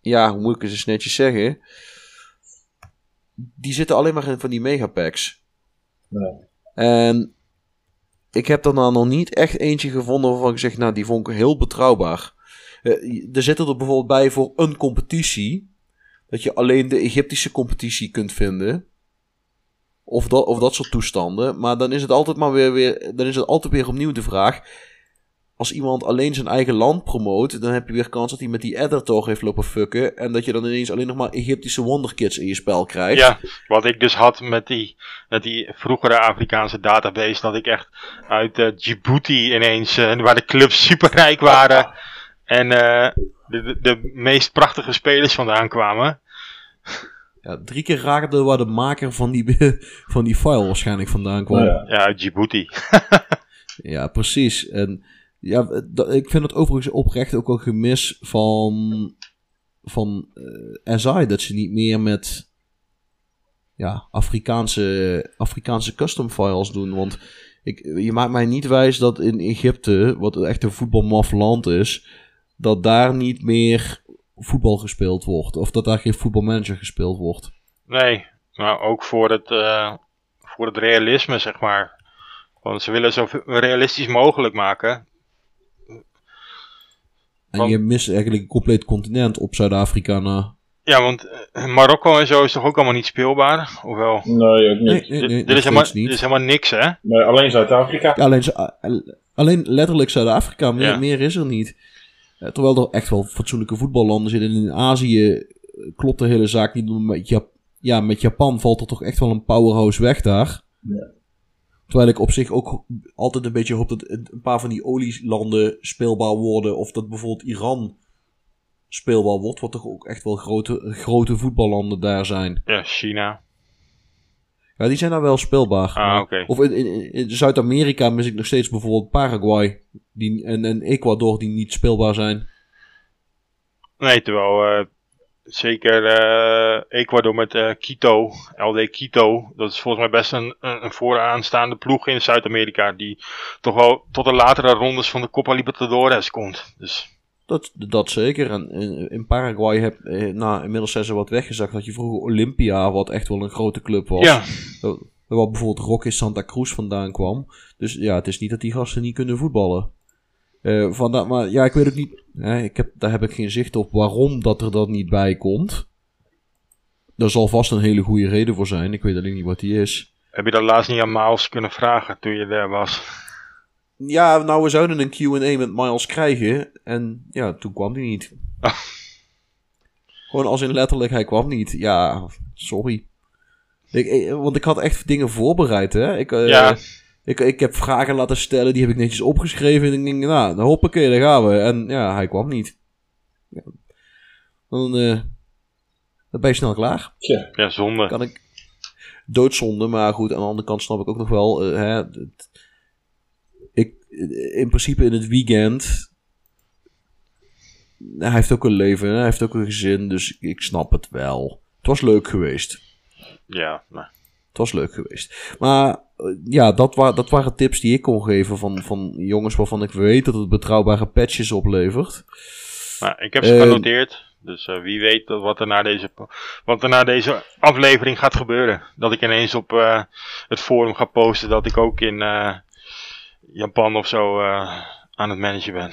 Ja, hoe moet ik het eens netjes zeggen? Die zitten alleen maar in van die megapacks. En ik heb daarna nog niet echt eentje gevonden waarvan ik zeg, nou, die vond ik heel betrouwbaar. Eh, er zitten er bijvoorbeeld bij voor een competitie. Dat je alleen de Egyptische competitie kunt vinden. Of dat, of dat soort toestanden. Maar dan is het altijd maar weer, weer, dan is het altijd weer opnieuw de vraag. Als iemand alleen zijn eigen land promoot, dan heb je weer kans dat hij met die adder toch heeft lopen fucken. En dat je dan ineens alleen nog maar Egyptische wonderkids in je spel krijgt. Ja, wat ik dus had met die, met die vroegere Afrikaanse database, dat ik echt uit eh, Djibouti ineens, eh, waar de clubs superrijk waren en eh, de, de, de meest prachtige spelers vandaan kwamen. Ja, drie keer raakte waar de maker van die, (laughs) van die file waarschijnlijk vandaan kwam. Ja. Ja, uit Djibouti. (laughs) Ja, precies. En ja, dat- ik vind het overigens oprecht ook een gemis van, van eh SI. Dat ze niet meer met ja, Afrikaanse, Afrikaanse custom files doen. Want ik, je maakt mij niet wijs dat in Egypte, wat echt een voetbalmaf land is, dat daar niet meer voetbal gespeeld wordt. Of dat daar geen voetbalmanager gespeeld wordt. Nee, maar ook voor het, eh, voor het realisme, zeg maar. Want ze willen zo realistisch mogelijk maken. En Want- je mist eigenlijk een compleet continent op Zuid-Afrika na. Ja, want eh, Marokko en zo is toch ook allemaal niet speelbaar? Ofwel? Nee, ook niet. Nee, nee, nee, nog is helemaal, niet. er is helemaal niks, hè? Nee, alleen Zuid-Afrika. Ja, alleen, Zu- alleen letterlijk Zuid-Afrika, meer, Ja. meer is er niet. Eh, terwijl er echt wel fatsoenlijke voetballanden zitten. En in Azië eh, klopt de hele zaak niet. Met, Jap- ja, met Japan valt er toch echt wel een powerhouse weg daar. Ja. Terwijl ik op zich ook altijd een beetje hoop dat een paar van die olielanden speelbaar worden. Of dat bijvoorbeeld Iran speelbaar wordt. Wat toch ook echt wel grote, grote voetballanden daar zijn. Ja, China. Ja, die zijn daar wel speelbaar. Ah, oké. Of in, in, in Zuid-Amerika mis ik nog steeds bijvoorbeeld Paraguay die, en, en Ecuador die niet speelbaar zijn. Nee, terwijl eh, zeker eh, Ecuador met eh, Quito, LD Quito, dat is volgens mij best een, een, een vooraanstaande ploeg in Zuid-Amerika die toch wel tot de latere rondes van de Copa Libertadores komt. Dus Dat, dat zeker. En in, in Paraguay heb, eh, nou, inmiddels zijn ze wat weggezakt. Dat je vroeger Olympia, wat echt wel een grote club was. ja, Waar bijvoorbeeld Rocky Santa Cruz vandaan kwam. Dus ja, het is niet dat die gasten niet kunnen voetballen. Eh vandaar, maar ja, ik weet ook niet. Hè, ik heb, daar heb ik geen zicht op waarom dat er dan niet bij komt. Daar zal vast een hele goede reden voor zijn. Ik weet alleen niet wat die is. heb je dat laatst niet aan Miles kunnen vragen toen je daar was? Ja, nou, we zouden een Q&A met Miles krijgen. En ja, toen kwam hij niet. Ah. Gewoon als in letterlijk, hij kwam niet. Ja, sorry. Ik, ik- want ik had echt dingen voorbereid, hè. Ik, eh, Ja. Ik, ik heb vragen laten stellen, die heb ik netjes opgeschreven. En ik denk, nou, dan hoppakee, daar gaan we. En ja, hij kwam niet. Ja. Dan, eh, dan ben je snel klaar Ja, zonde. kan ik doodzonde, maar goed, aan de andere kant snap ik ook nog wel. eh, hè, het- ik, in principe in het weekend. Hij heeft ook een leven, hij heeft ook een gezin, dus ik snap het wel. Het was leuk geweest. Ja, nou, Het was leuk geweest. Maar eh, ja, dat, wa dat waren tips die ik kon geven van, van jongens waarvan ik weet dat het betrouwbare patches oplevert. nou, ik heb ze Eh, genoteerd. Dus eh, wie weet wat er, na deze, wat er na deze aflevering gaat gebeuren. Dat ik ineens op eh, het forum ga posten dat ik ook in Japan of zo aan het managen ben.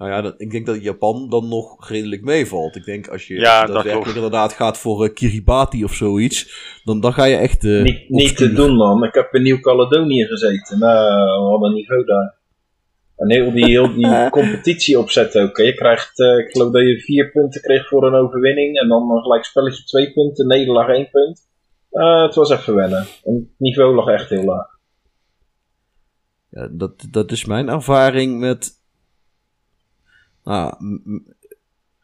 Nou ja, dat, ik denk dat Japan dan nog redelijk meevalt. Ik denk als je Ja, dat daadwerkelijk inderdaad gaat voor eh, Kiribati of zoiets, dan, dan ga je echt... eh, niet, niet te doen man. Ik heb in Nieuw-Caledonië gezeten. Nou, we hadden een niveau daar. En heel die, heel die (laughs) competitie opzetten ook. Je krijgt, eh, ik geloof dat je vier punten kreeg voor een overwinning. En dan een gelijk spelletje twee punten, nederlaag één punt. Eh, het was even wennen. En het niveau lag echt heel laag. Ja, dat, dat is mijn ervaring met. Nou, m-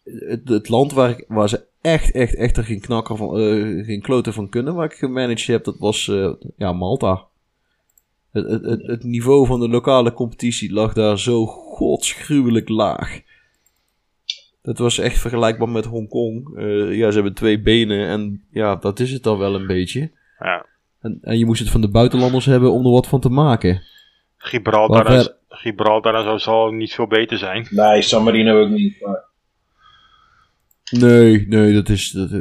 het, het land waar, waar ze echt, echt, echt er geen knakker van, eh, geen kloten van kunnen, waar ik gemanaged heb, dat was eh, ja, Malta. Het, het, het, niveau van de lokale competitie lag daar zo godsgruwelijk laag. Dat was echt vergelijkbaar met Hongkong. Eh ja, ze hebben twee benen en ja, dat is het dan wel een beetje. Ja. En, en je moest het van de buitenlanders hebben om er wat van te maken. Gibraltar, ver- Gibraltar en zo zal niet veel beter zijn. Nee, San Marino ook niet. Maar Nee, nee, dat is. Dat, eh,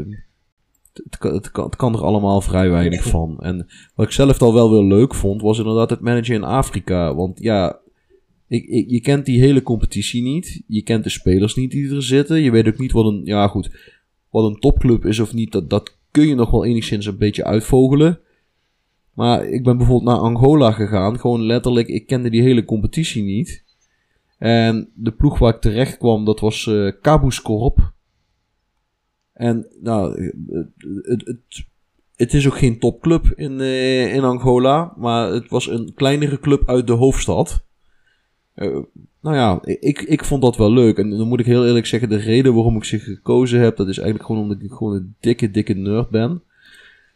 het, kan, het, kan, het kan er allemaal vrij weinig van. En wat ik zelf al wel weer leuk vond, was inderdaad het managen in Afrika. Want ja, ik, ik, je kent die hele competitie niet. Je kent de spelers niet die er zitten. Je weet ook niet wat een. Ja, goed. Wat een topclub is of niet, dat, dat kun je nog wel enigszins een beetje uitvogelen. Maar ik ben bijvoorbeeld naar Angola gegaan. Gewoon letterlijk, ik kende die hele competitie niet. En de ploeg waar ik terecht kwam, dat was eh Kabuskorp. En nou, eh, het, het, het is ook geen topclub in, eh, in Angola, maar het was een kleinere club uit de hoofdstad. Nou ja, ik, ik vond dat wel leuk. En dan moet ik heel eerlijk zeggen, de reden waarom ik ze gekozen heb, dat is eigenlijk gewoon omdat ik gewoon een dikke, dikke nerd ben.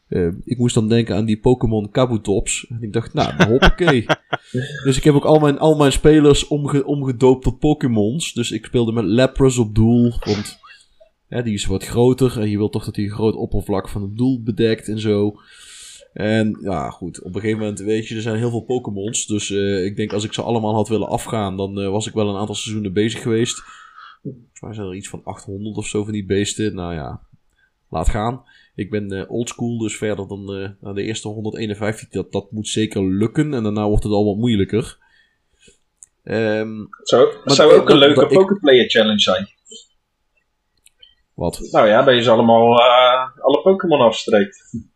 Eh, ik moest dan denken aan die Pokémon Kabutops. En ik dacht, nou, hoppakee. (laughs) dus ik heb ook al mijn, al mijn spelers omge, omgedoopt tot Pokémons. Dus ik speelde met Lapras op doel, want ja, die is wat groter. En je wilt toch dat hij een groot oppervlak van het doel bedekt en zo. En ja, goed. Op een gegeven moment, weet je, er zijn heel veel Pokémons. Dus eh, ik denk als ik ze allemaal had willen afgaan, dan eh, was ik wel een aantal seizoenen bezig geweest. Volgens mij zijn er iets van 800 of zo van die beesten. Nou ja, laat gaan. Ik ben eh oldschool, dus verder dan eh, naar de eerste 151. Dat, dat moet zeker lukken. En daarna wordt het al wat moeilijker. Het zou, ook een leuke Poképlayer challenge zijn. wat? Nou ja, dat je ze allemaal eh, alle Pokémon afstreekt.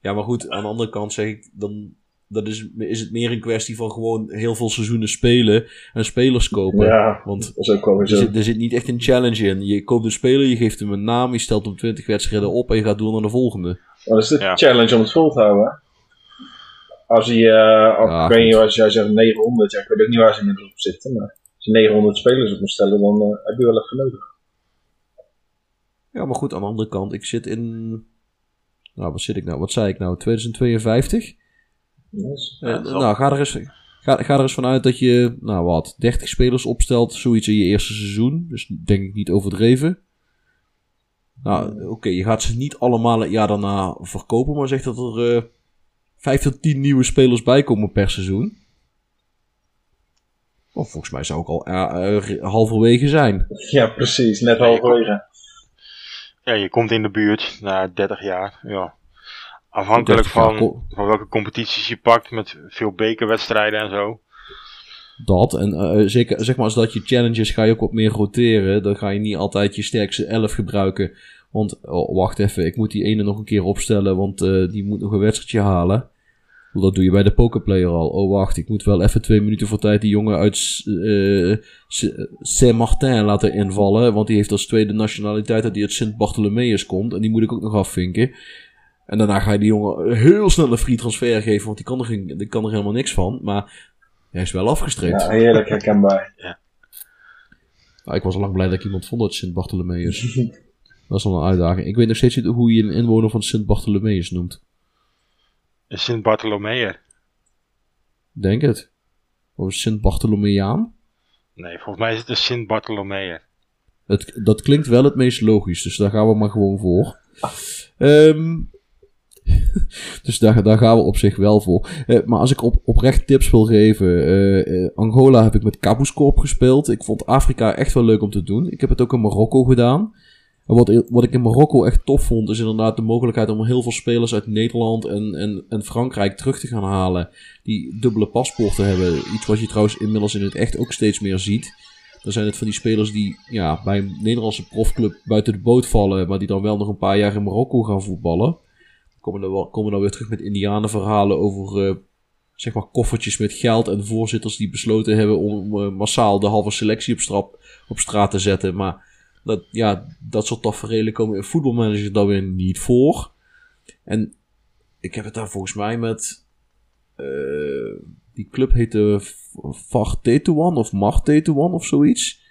Ja, maar goed, aan de andere kant zeg ik, dan dat is, is het meer een kwestie van gewoon heel veel seizoenen spelen en spelers kopen. Ja, Want dat is ook wel weer er zo. zit, er zit niet echt een challenge in. Je koopt een speler, je geeft hem een naam, je stelt hem 20 wedstrijden op en je gaat door naar de volgende. Dat is de Ja. challenge om het vol te houden. hè. Als hij, eh Ja, ik weet niet, als jij zegt 900, ja, ik weet ook niet waar ze inmiddels op zitten, maar als je 900 spelers op moet stellen, dan eh, heb je wel even nodig. Ja, maar goed, aan de andere kant, ik zit in. Nou, wat zit ik nou? Wat zei ik nou? 2052? Dus, Eh, Ja, nou, ga er, eens, ga, ga er eens vanuit dat je, nou wat, 30 spelers opstelt, zoiets in je eerste seizoen. Dus denk ik niet overdreven. Nou, oké, je gaat ze niet allemaal het jaar daarna verkopen, maar zeg dat er eh 5 tot 10 nieuwe spelers bij komen per seizoen. Of volgens mij zou ik al eh, eh, halverwege zijn. ja, precies, net halverwege. Ja, je komt in de buurt na 30 jaar. Ja. Afhankelijk 30 jaar, van, van welke competities je pakt, met veel bekerwedstrijden en zo. Dat, en eh, zeker zeg maar als dat je challenges ga je ook wat meer roteren. Dan ga je niet altijd je sterkste 11 gebruiken. Want, oh, wacht even, ik moet die ene nog een keer opstellen, want eh, die moet nog een wedstrijdje halen. Dat doe je bij de pokerplayer al. Oh, wacht, ik moet wel even twee minuten voor tijd die jongen uit eh, Saint-Martin laten invallen. Want die heeft als tweede nationaliteit dat hij uit Sint-Bartholomeus komt. En die moet ik ook nog afvinken. En daarna ga je die jongen heel snel een free transfer geven, want die kan er, geen, die kan er helemaal niks van. Maar hij is wel afgestreept. Ja, heerlijk herkenbaar. Nou, ik was al lang blij dat ik iemand vond uit Sint-Bartholomeus. (laughs) dat is wel een uitdaging. Ik weet nog steeds niet hoe je een inwoner van Sint-Bartholomeus noemt. Sint Bartholomeer. Denk het. Of Sint-Bartholomeaan? Nee, volgens mij is het een Sint Bartholomeer. Het, dat klinkt wel het meest logisch, dus daar gaan we maar gewoon voor. Ehm, (laughs) dus daar, daar gaan we op zich wel voor. Eh, maar als ik op, oprecht tips wil geven. eh, eh, Angola heb ik met Kabuskorp gespeeld. Ik vond Afrika echt wel leuk om te doen. Ik heb het ook in Marokko gedaan. En wat, wat ik in Marokko echt tof vond, is inderdaad de mogelijkheid om heel veel spelers uit Nederland en, en, en Frankrijk terug te gaan halen. Die dubbele paspoorten hebben. Iets wat je trouwens inmiddels in het echt ook steeds meer ziet. Dan zijn het van die spelers die ja, bij een Nederlandse profclub buiten de boot vallen, maar die dan wel nog een paar jaar in Marokko gaan voetballen. Komen wel, komen dan weer terug met indianenverhalen over eh, zeg maar koffertjes met geld en voorzitters die besloten hebben om eh, massaal de halve selectie op, strap, op straat te zetten. Maar dat, ja, dat soort tafereelen komen in voetbalmanager dan weer niet voor. En ik heb het daar volgens mij met. eh, die club heette Vart Tetuan of Mart Tetuan of zoiets.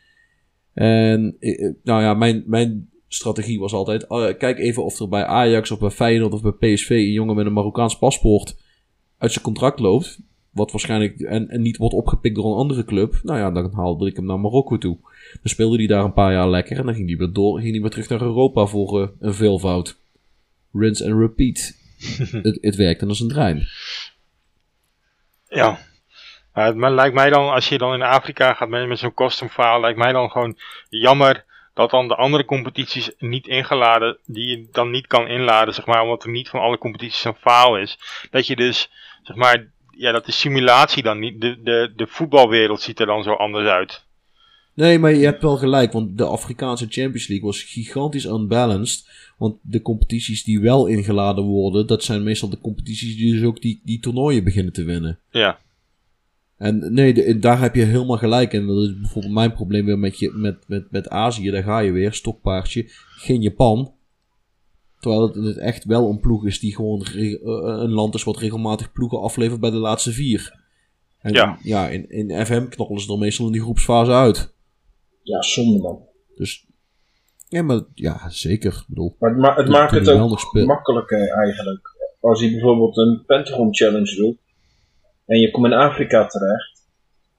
En nou ja, mijn, mijn strategie was altijd: eh, kijk even of er bij Ajax of bij Feyenoord of bij PSV een jongen met een Marokkaans paspoort uit zijn contract loopt. Wat waarschijnlijk en, en niet wordt opgepikt door een andere club. Nou ja, dan haalde ik hem naar Marokko toe. Dan speelde hij daar een paar jaar lekker en dan ging hij weer door, ging hij weer terug naar Europa voor eh, een veelvoud. Rinse and repeat. (laughs) het, het werkte als een trein. Ja. Maar het lijkt mij dan, als je dan in Afrika gaat met, met zo'n custom file, lijkt mij dan gewoon jammer dat dan de andere competities niet ingeladen, die je dan niet kan inladen, zeg maar, omdat er niet van alle competities een file is. Dat je dus, zeg maar, ja, dat de simulatie dan niet, de, de, de voetbalwereld ziet er dan zo anders uit. Nee, maar je hebt wel gelijk, want de Afrikaanse Champions League was gigantisch unbalanced. Want de competities die wel ingeladen worden, dat zijn meestal de competities die dus ook die, die toernooien beginnen te winnen. Ja, En nee, de- daar heb je helemaal gelijk in. Dat is bijvoorbeeld mijn probleem weer met, je, met, met, met Azië. Daar ga je weer, stokpaardje. Geen Japan. Terwijl het, het echt wel een ploeg is die gewoon re- eh, een land is wat regelmatig ploegen aflevert bij de laatste vier. En Ja. ja in, in FM knallen ze er meestal in die groepsfase uit. Ja, zonde man. Dus ja, maar ja, zeker. Ik bedoel, Maar het, ma- het maakt het ook makkelijker eigenlijk. Als je bijvoorbeeld een Pentagon Challenge doet en je komt in Afrika terecht.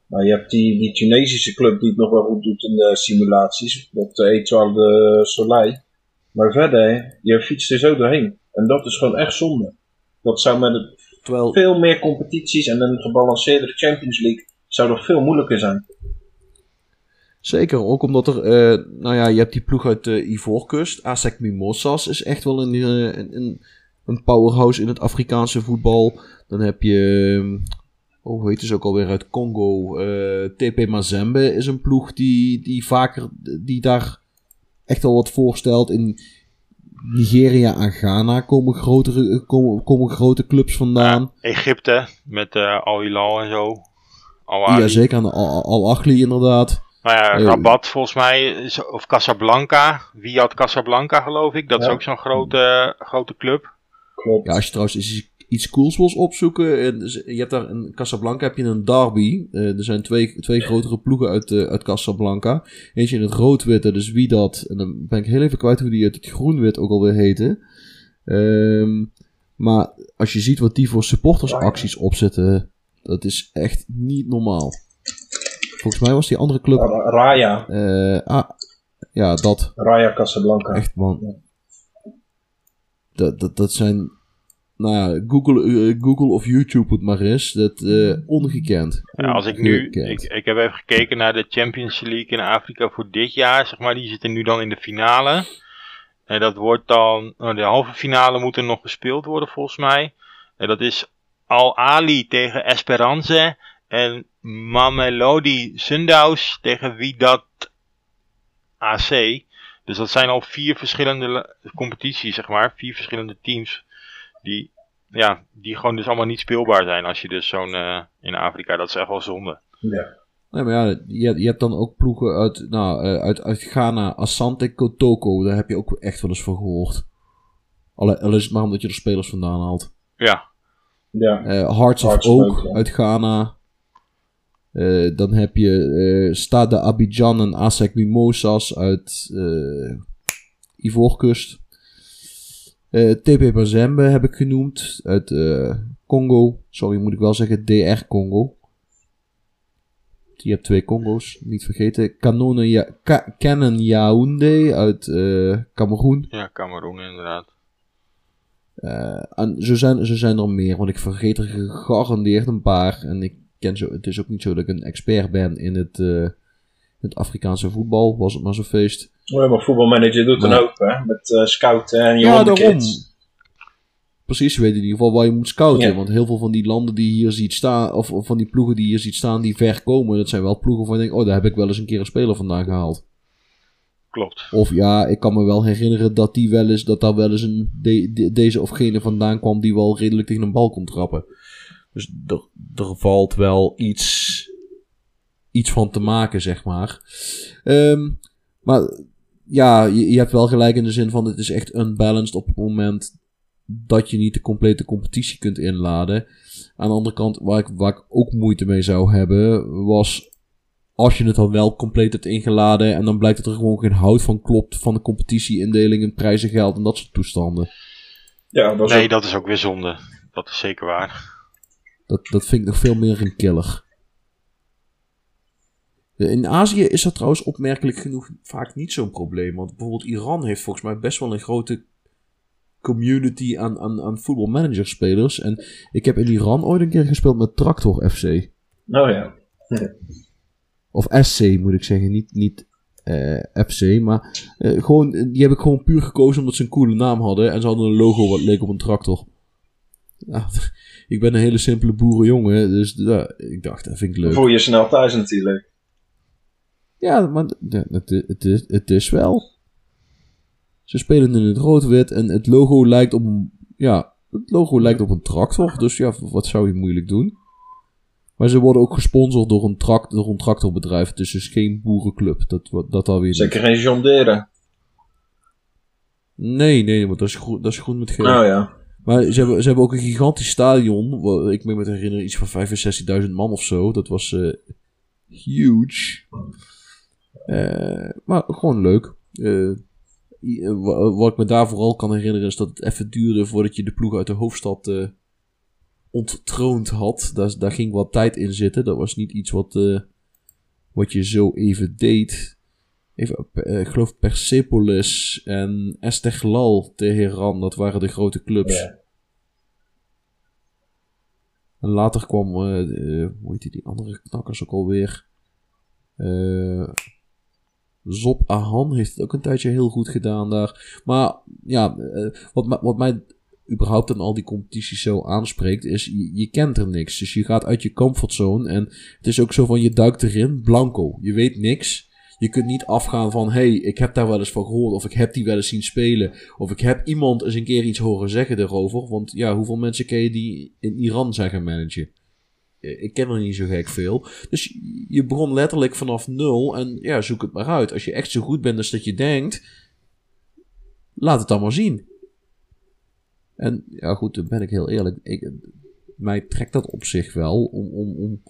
Nou, je hebt die, die Tunesische club die het nog wel goed doet in de simulaties, dat de Etoile de Soleil. Maar verder, je fietst er zo doorheen. En dat is gewoon echt zonde. Dat zou met het terwijl, veel meer competities en een gebalanceerde Champions League zou nog veel moeilijker zijn. zeker, ook omdat er, eh, nou ja, je hebt die ploeg uit de Ivoorkust. ASEC Mimosas is echt wel een, eh, een, een, powerhouse in het Afrikaanse voetbal. Dan heb je, eh, oh, hoe heet het ook alweer uit Congo? eh, TP Mazembe is een ploeg die, die vaker, die daar echt wel wat voorstelt. In Nigeria en Ghana komen, grotere, komen, komen grote clubs vandaan. Egypte met eh Al Hilal en zo. Al. Ja, zeker Al- Al-Achli inderdaad. Nou ja, Eh, Rabat volgens mij, of Casablanca. Wie had Casablanca geloof ik? Dat is ook zo'n grote, grote club. Klopt. Ja, als je trouwens iets, cools wil opzoeken. En dus je hebt daar in Casablanca heb je een derby. Eh, er zijn twee, twee grotere ploegen uit, eh, uit Casablanca. Eentje in het rood-wit, dat is wie dat. En dan ben ik heel even kwijt hoe die uit het groen-wit ook alweer heette. Ehm, maar als je ziet wat die voor supportersacties opzetten, dat is echt niet normaal. Volgens mij was die andere club. Ra- Raya, eh, ah, ja, dat. Raya Casablanca. Echt man. Dat, dat, dat zijn. Nou Google, eh, Google of YouTube het maar eens. Dat eh, ongekend. Als ik nu, ik, ik heb even gekeken naar de Champions League in Afrika voor dit jaar, zeg maar, die zitten nu dan in de finale. En dat wordt dan, nou, de halve finale moet er nog gespeeld worden volgens mij. En dat is Al Ali tegen Esperance en Mamelodi Sundowns tegen Wydad AC. Dus dat zijn al vier verschillende le- competities, zeg maar, vier verschillende teams die, ja, die gewoon dus allemaal niet speelbaar zijn als je dus zo'n eh, in Afrika, dat is echt wel zonde. Ja. Nee, maar ja, je, je hebt dan ook ploegen uit, nou, eh, uit, uit Ghana. Asante Kotoko. Daar heb je ook echt wel eens van gehoord. Al, al is het maar omdat je er spelers vandaan haalt. Ja, Ja. Eh, Hearts of Hearts of Oak Oak, ja. uit Ghana. Eh, dan heb je eh Stade Abidjan en ASEC Mimosas uit eh Ivoorkust. Eh, TP Mazembe heb ik genoemd. Uit eh, Congo. Sorry, moet ik wel zeggen. DR Congo. Je hebt twee Congo's, niet vergeten. Kanonen ja Ka Canon Yaoundé uit eh Cameroen. ja, Cameroen inderdaad. En zo zijn, zo zijn er meer, want ik vergeet er gegarandeerd een paar. En ik ken zo, het is ook niet zo dat ik een expert ben in het, het Afrikaanse voetbal, was het maar zo'n feest. Ja, maar voetbalmanager doet Maar- hoop, hè? Met eh, scouten en je Ja, daarom. Precies, je weet in ieder geval waar je moet scouten. Ja. Want heel veel van die landen die je hier ziet staan, of, of van die ploegen die je hier ziet staan, die ver komen, dat zijn wel ploegen van je denkt, oh, daar heb ik wel eens een keer een speler vandaan gehaald. Klopt. Of ja, ik kan me wel herinneren dat die wel eens, dat daar wel eens een de- de- deze of gene vandaan kwam die wel redelijk tegen een bal kon trappen. Dus er, er valt wel iets, iets van te maken, zeg maar. Ehm, maar ja, je, je hebt wel gelijk in de zin van het is echt unbalanced op het moment dat je niet de complete competitie kunt inladen. Aan de andere kant, waar ik, waar ik ook moeite mee zou hebben, was als je het dan wel compleet hebt ingeladen en dan blijkt dat er gewoon geen hout van klopt van de competitieindeling en geld en dat soort toestanden. Ja, dat Nee, ook- dat is ook weer zonde. Dat is zeker waar. Dat, dat vind ik nog veel meer een killer. In Azië is dat trouwens opmerkelijk genoeg vaak niet zo'n probleem. Want bijvoorbeeld Iran heeft volgens mij best wel een grote community aan, aan, aan voetbalmanagerspelers. En ik heb in Iran ooit een keer gespeeld met Tractor FC. Nou ja. Of SC moet ik zeggen, niet, niet eh, FC. Maar eh, gewoon, die heb ik gewoon puur gekozen omdat ze een coole naam hadden. En ze hadden een logo wat leek op een tractor. Ja, (laughs) ik ben een hele simpele boerenjongen, dus ja, ik dacht, dat vind ik leuk. Voel je snel thuis natuurlijk. Ja, maar het, het, het, is, het is wel. Ze spelen in het rood-wit en het logo lijkt op een. Ja, het logo lijkt op een tractor. Dus ja, wat zou je moeilijk doen? Maar ze worden ook gesponsord door een, tract, door een tractorbedrijf. Dus het is geen boerenclub. Dat, wat- dat alweer. Zeker geen John Deere. Nee, nee, maar dat is, groen, dat is groen met geel. Nou ja. Maar ze hebben, ze hebben ook een gigantisch stadion. wa- Ik me herinneren, iets van 65.000 man of zo. Dat was eh, huge. Eh, maar gewoon leuk. Eh, eh, wa- wat ik me daar vooral kan herinneren is dat het even duurde voordat je de ploeg uit de hoofdstad eh, onttroond had. Daar, daar ging wat tijd in zitten. Dat was niet iets wat, eh, wat je zo even deed. Even, eh, ik geloof Persepolis en Esteglal, Teheran, dat waren de grote clubs. Ja. En later kwam, eh, eh, hoe heet die, die andere knakkers ook alweer? Zop Ahan heeft het ook een tijdje heel goed gedaan daar. Maar ja, eh, wat, wat mij überhaupt aan al die competities zo aanspreekt, is je, je kent er niks. Dus je gaat uit je comfortzone en het is ook zo van je duikt erin, blanco. Je weet niks. Je kunt niet afgaan van, hey, ik heb daar wel eens van gehoord, of ik heb die wel eens zien spelen, of ik heb iemand eens een keer iets horen zeggen erover. Want ja, hoeveel mensen ken je die in Iran zijn gaan managen? Eh, Ik ken er niet zo gek veel. Dus je begon letterlijk vanaf nul en ja, zoek het maar uit. Als je echt zo goed bent als dat je denkt, laat het dan maar zien. En ja, goed, dan ben ik heel eerlijk. Ik, mij trekt dat op zich wel om, om, om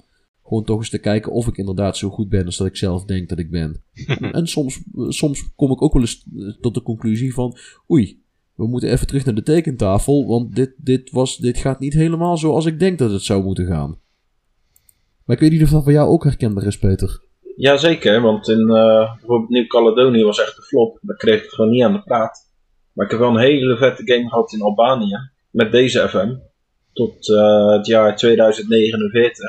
gewoon toch eens te kijken of ik inderdaad zo goed ben als dat ik zelf denk dat ik ben. en, (laughs) en soms, soms kom ik ook wel eens tot de conclusie van, oei, we moeten even terug naar de tekentafel, want dit, dit, was, dit gaat niet helemaal zoals ik denk dat het zou moeten gaan. Maar ik weet of dat voor jou ook herkenbaar is, Peter. Jazeker, want in eh, bijvoorbeeld Nieuw-Caledonië was echt een flop. Daar kreeg ik het gewoon niet aan de praat. Maar ik heb wel een hele vette game gehad in Albanië. Met deze FM. Tot eh, het jaar 2049.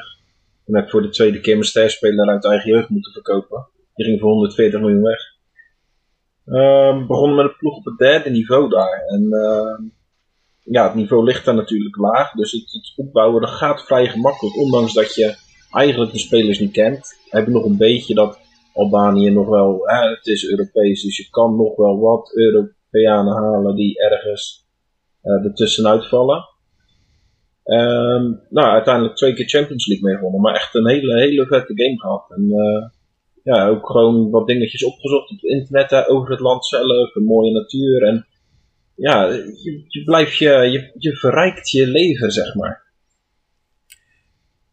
Toen heb ik voor de tweede keer mijn sterspeler uit eigen jeugd moeten verkopen. Die ging voor 140 miljoen weg. Ehm begonnen met een ploeg op het derde niveau daar. En ehm, ja, het niveau ligt daar natuurlijk laag. Dus het, het opbouwen dat gaat vrij gemakkelijk. Ondanks dat je eigenlijk de spelers niet kent. Heb je nog een beetje dat Albanië nog wel, hè, het is Europees, dus je kan nog wel wat Europeanen halen die ergens eh ertussenuit vallen. Ehm, nou, uiteindelijk twee keer Champions League mee gewonnen, maar echt een hele, hele vette game gehad. En eh, ja, ook gewoon wat dingetjes opgezocht op het internet over het land zelf, een mooie natuur. En ja, je, je blijft je, je, je verrijkt je leven, zeg maar.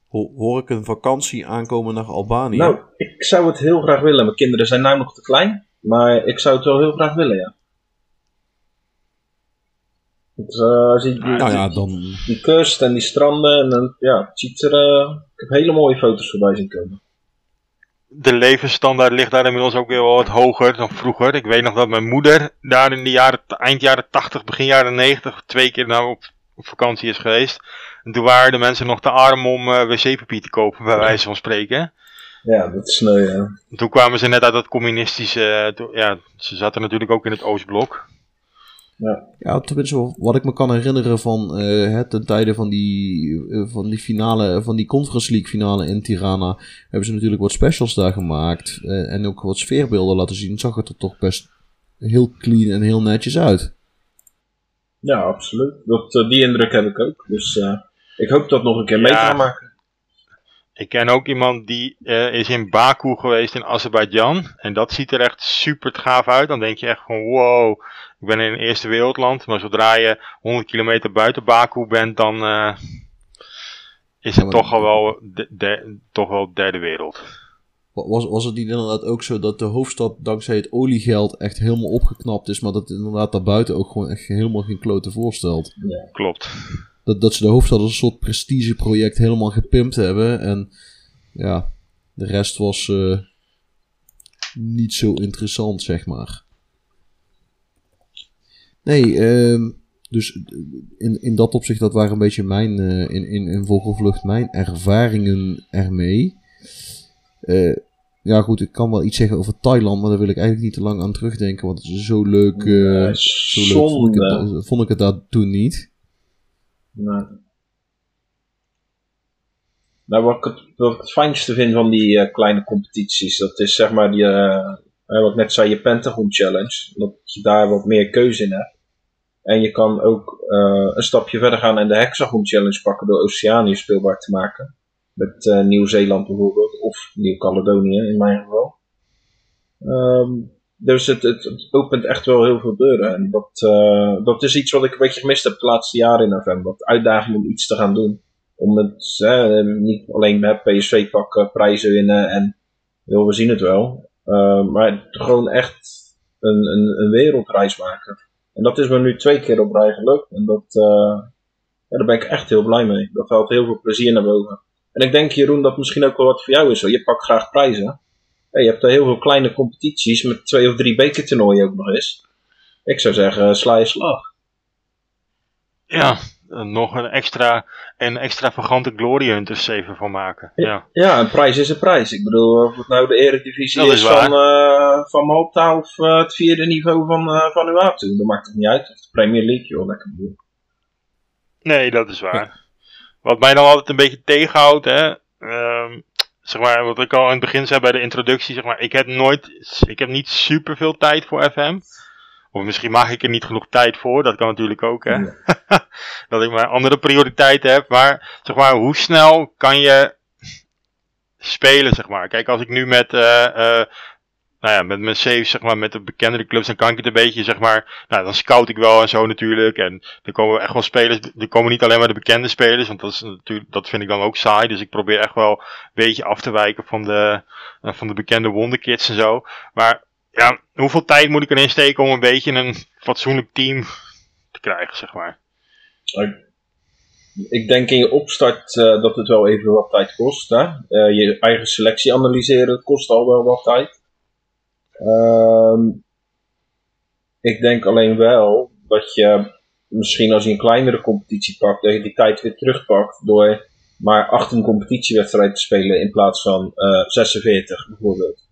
Ho- hoor ik een vakantie aankomen naar Albanië? Nou, ik zou het heel graag willen. Mijn kinderen zijn nu nog te klein, maar ik zou het wel heel graag willen, ja. Het, eh, als je die, nou ja, dan... die kust en die stranden, en dan, ja, het ziet er. eh, ik heb hele mooie foto's voorbij zien komen. De levensstandaard ligt daar inmiddels ook weer wel wat hoger dan vroeger. Ik weet nog dat mijn moeder daar in de jaren, eind jaren 80, begin jaren 90 twee keer nou op, op vakantie is geweest. En toen waren de mensen nog te arm om eh, wc-papier te kopen, bij wijze van spreken. Ja, dat is sneu, ja. En Toen kwamen ze net uit dat communistische. eh, ja, ze zaten natuurlijk ook in het Oostblok. Ja, tenminste, wat ik me kan herinneren van eh het ten tijde van die, eh, van die finale, van die Conference League finale in Tirana, hebben ze natuurlijk wat specials daar gemaakt. eh, en ook wat sfeerbeelden laten zien. Zag het er toch best heel clean en heel netjes uit. Ja, absoluut. Dat, eh, die indruk heb ik ook. Dus eh, Ik hoop dat nog een keer mee Ja. gaan maken. Ik ken ook iemand die eh, is in Baku geweest in Azerbeidzjan. En dat ziet er echt super gaaf uit. Dan denk je echt van wow, ik ben in een eerste wereldland. Maar zodra je 100 kilometer buiten Baku bent, dan eh, is Ja, het toch al wel, de, de- toch wel derde wereld. Wa- Was, was het niet inderdaad ook zo dat de hoofdstad dankzij het oliegeld echt helemaal opgeknapt is, maar dat het inderdaad daarbuiten ook gewoon echt helemaal geen klote voorstelt? Klopt. Dat, dat ze de hoofdstad als een soort prestigeproject helemaal gepimpt hebben en ja, de rest was eh, niet zo interessant, zeg maar. Nee, ehm, dus in, in dat opzicht, dat waren een beetje mijn, eh, in, in, in Vogelvlucht, mijn ervaringen ermee. Eh, ja, goed, ik kan wel iets zeggen over Thailand, maar daar wil ik eigenlijk niet te lang aan terugdenken, want het is zo leuk. zo leuk vond ik, zonde. het, vond ik het daar toen niet. Nou, wat ik, het, het fijnste vind van die eh, kleine competities, dat is zeg maar die, eh, eh, wat net zei, je Pentagon Challenge. Dat je daar wat meer keuze in hebt. En je kan ook een stapje verder gaan en de Hexagon Challenge pakken door Oceanië speelbaar te maken. Met Nieuw-Zeeland bijvoorbeeld, of Nieuw-Caledonië in mijn geval. Ehm, dus het, het, het opent echt wel heel veel deuren. En dat, eh, dat is iets wat ik een beetje gemist heb de laatste jaren in november. Wat uitdaging om iets te gaan doen. Om het niet alleen met PSV pakken, prijzen winnen en joh, we zien het wel. Eh, maar gewoon echt een, een, een wereldreis maken. En dat is me nu twee keer op rij gelukt. En dat, eh, daar ben ik echt heel blij mee. Dat haalt heel veel plezier naar boven. En ik denk Jeroen dat misschien ook wel wat voor jou is. Hoor. Je pakt graag prijzen. Ja, je hebt er heel veel kleine competities met twee of drie bekertoernooien ook nog eens. Ik zou zeggen, sla je slag. Ja, eh, nog een extra, een extravagante Glory Hunters even van maken. Ja. Ja, een prijs is een prijs. Ik bedoel, of het nou de eredivisie Dat is, is van, eh van Malta of eh, het vierde niveau van, van UATU. Dat maakt het niet uit. Of de Premier League, joh, lekker bedoel. Nee, dat is waar. Wat mij dan altijd een beetje tegenhoudt, hè. ehm, zeg maar, wat ik al in het begin zei bij de introductie, zeg maar, ik heb nooit, ik heb niet super veel tijd voor FM. Of misschien maak ik er niet genoeg tijd voor, dat kan natuurlijk ook, hè. (laughs) dat ik maar andere prioriteiten heb. Maar, zeg maar, hoe snel kan je spelen, zeg maar. Kijk, als ik nu met, eh, eh, nou ja, met mijn saves, zeg maar, met de bekendere clubs, dan kan ik het een beetje, zeg maar, nou, dan scout ik wel en zo natuurlijk. En er komen echt wel spelers, er komen niet alleen maar de bekende spelers, want dat is natuurlijk, dat vind ik dan ook saai. Dus ik probeer echt wel een beetje af te wijken van de, eh, van de bekende wonderkids en zo. Maar, ja, hoeveel tijd moet ik erin steken om een beetje een fatsoenlijk team te krijgen, zeg maar. Ik denk in je opstart eh, dat het wel even wat tijd kost. Hè? Eh, je eigen selectie analyseren kost al wel wat tijd. Ehm, ik denk alleen wel dat je misschien als je een kleinere competitie pakt, dat je die tijd weer terugpakt door maar 18 competitiewedstrijden te spelen in plaats van eh 46 bijvoorbeeld.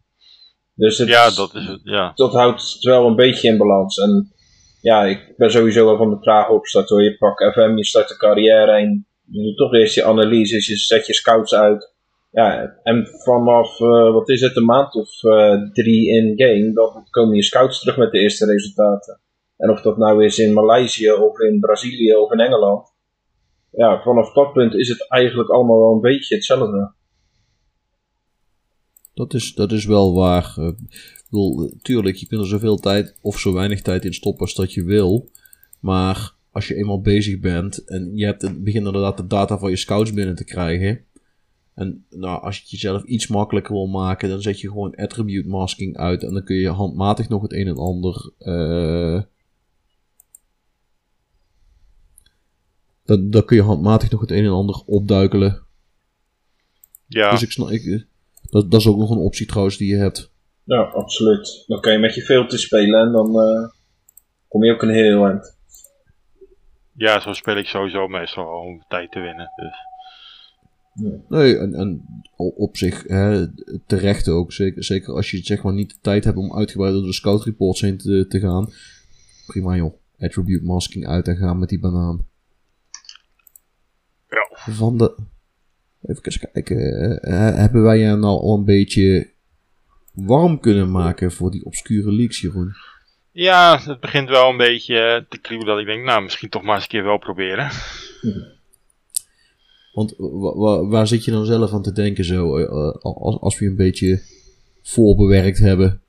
Dus het, Ja, dat is het, ja. dat houdt het wel een beetje in balans. En ja, ik ben sowieso wel van de trage opstart hoor. Je pakt FM, je start de carrière en je doet toch eerst je analyses, je zet je scouts uit. Ja, en vanaf, eh, wat is het, een maand of eh, drie in game, dan komen je scouts terug met de eerste resultaten. En of dat nou is in Maleisië of in Brazilië of in Engeland. Ja, vanaf dat punt is het eigenlijk allemaal wel een beetje hetzelfde. Dat is, dat is wel waar. Bedoel, eh, tuurlijk, je kunt er zoveel tijd of zo weinig tijd in stoppen als dat je wil. Maar als je eenmaal bezig bent en je hebt inderdaad de data van je scouts binnen te krijgen. En nou, als je het jezelf iets makkelijker wil maken, dan zet je gewoon attribute masking uit. En dan kun je handmatig nog het een en ander. eh dan, dan kun je handmatig nog het een en ander opduikelen. Ja, Dus ik snap. Ik, dat, dat is ook nog een optie trouwens die je hebt. Ja, absoluut. Dan kan je met je filter spelen en dan eh, kom je ook een heel eind. ja, zo speel ik sowieso meestal al om tijd te winnen. Dus. Nee, en, en op zich hè, terecht ook. Zeker, zeker als je zeg maar niet de tijd hebt om uitgebreid door de scout reports heen te, te gaan. Prima joh. Attribute masking uit en gaan met die banaan. Ja. Van de... Even kijken. hebben wij je nou al een beetje warm kunnen maken voor die obscure leaks, Jeroen? Ja, het begint wel een beetje te kriebelen dat ik denk, nou, misschien toch maar eens een keer wel proberen. Want wa- wa- waar zit je dan zelf aan te denken zo, eh, eh, als, als we een beetje voorbewerkt hebben?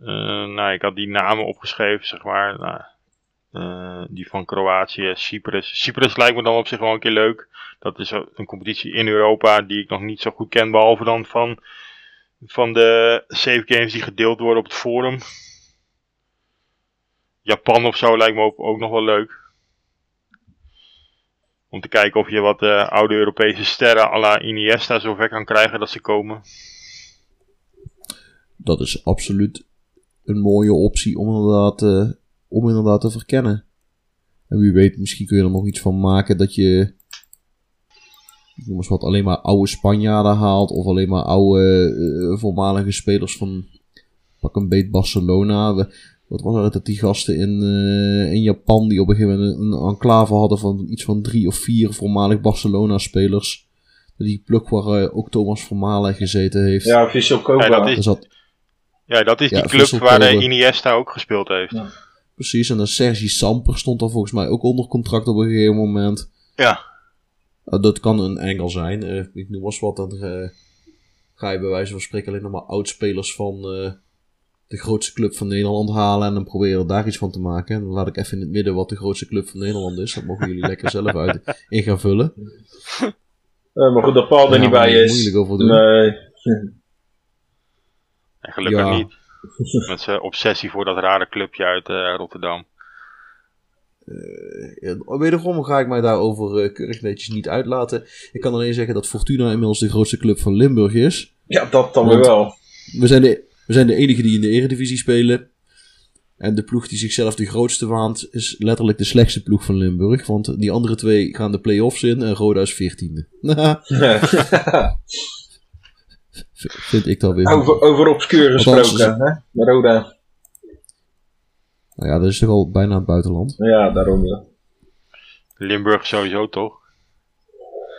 Eh, nou, ik had die namen opgeschreven, zeg maar. Nou, die van Kroatië, Cyprus. Cyprus lijkt me dan op zich wel een keer leuk. Dat is een competitie in Europa die ik nog niet zo goed ken. Behalve dan van, van de save games die gedeeld worden op het forum. Japan of zo lijkt me ook nog wel leuk. Om te kijken of je wat eh, oude Europese sterren à la Iniesta zover kan krijgen dat ze komen. Dat is absoluut een mooie optie om inderdaad, eh, om inderdaad te verkennen. En wie weet, misschien kun je er nog iets van maken dat je. eens wat, alleen maar oude Spanjaarden haalt. Of alleen maar oude eh, voormalige spelers van. Pak een beet Barcelona. Wat was het dat die gasten in, eh, in Japan. die op een gegeven moment een, een enclave hadden van iets van drie of vier voormalig Barcelona-spelers. Die pluk waar eh, ook Thomas Vermalen gezeten heeft. Ja, Vissel Koba. Ja, dat is- Ja, dat is Ja, die club waar de Iniesta ook gespeeld heeft. Ja. Precies, en dan Sergi Samper stond dan volgens mij ook onder contract op een gegeven moment. Ja. Uh, dat kan een engel zijn. Eh, ik noem eens wat, dan eh, ga je bij wijze van spreken alleen nog maar oudspelers van eh, de grootste club van Nederland halen en dan er daar iets van te maken. En dan laat ik even in het midden wat de grootste club van Nederland is. Dat mogen jullie lekker zelf uit in gaan vullen. Eh, maar goed dat Paul er Daar niet bij is. moeilijk over doen. Nee. En gelukkig Ja. niet. Met zijn obsessie voor dat rare clubje uit eh, Rotterdam. Ja, wederom ga ik mij daarover eh, keurig netjes niet uitlaten. Ik kan alleen zeggen dat Fortuna inmiddels de grootste club van Limburg is. Ja, dat dan weer wel. We zijn, de, we zijn de enige die in de eredivisie spelen. En de ploeg die zichzelf de grootste waant, is letterlijk de slechtste ploeg van Limburg. Want die andere twee gaan de play-offs in en Roda is veertiende. (laughs) Vind ik dat weer. over, over obscuur Althans, gesproken, hè? Roda. Nou ja, dat is toch al bijna het buitenland. Ja, daarom. ja. Limburg sowieso toch?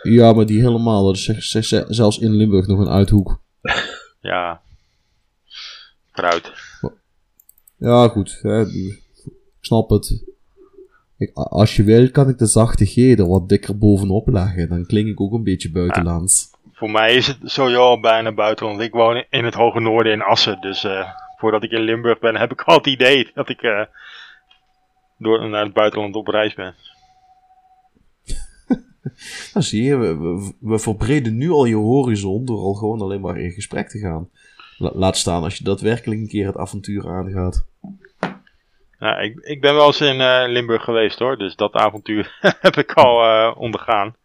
Ja, maar die helemaal. Dat is zelfs in Limburg nog een uithoek. Ja. Ja, goed. Hè, ik snap het. Ik, als je wil, kan ik de zachte wat dikker bovenop leggen. Dan klink ik ook een beetje buitenlands. Voor mij is het sowieso al bijna buitenland. Ik woon in het hoge noorden in Assen. Dus eh, voordat ik in Limburg ben, heb ik al het idee dat ik eh, door, naar het buitenland op reis ben. (laughs) Nou, zie je, we, we, we verbreden nu al je horizon door al gewoon alleen maar in gesprek te gaan. La- laat staan als je daadwerkelijk een keer het avontuur aangaat. Nou, ik, ik ben wel eens in eh, Limburg geweest hoor. Dus dat avontuur (laughs) heb ik al eh, ondergaan.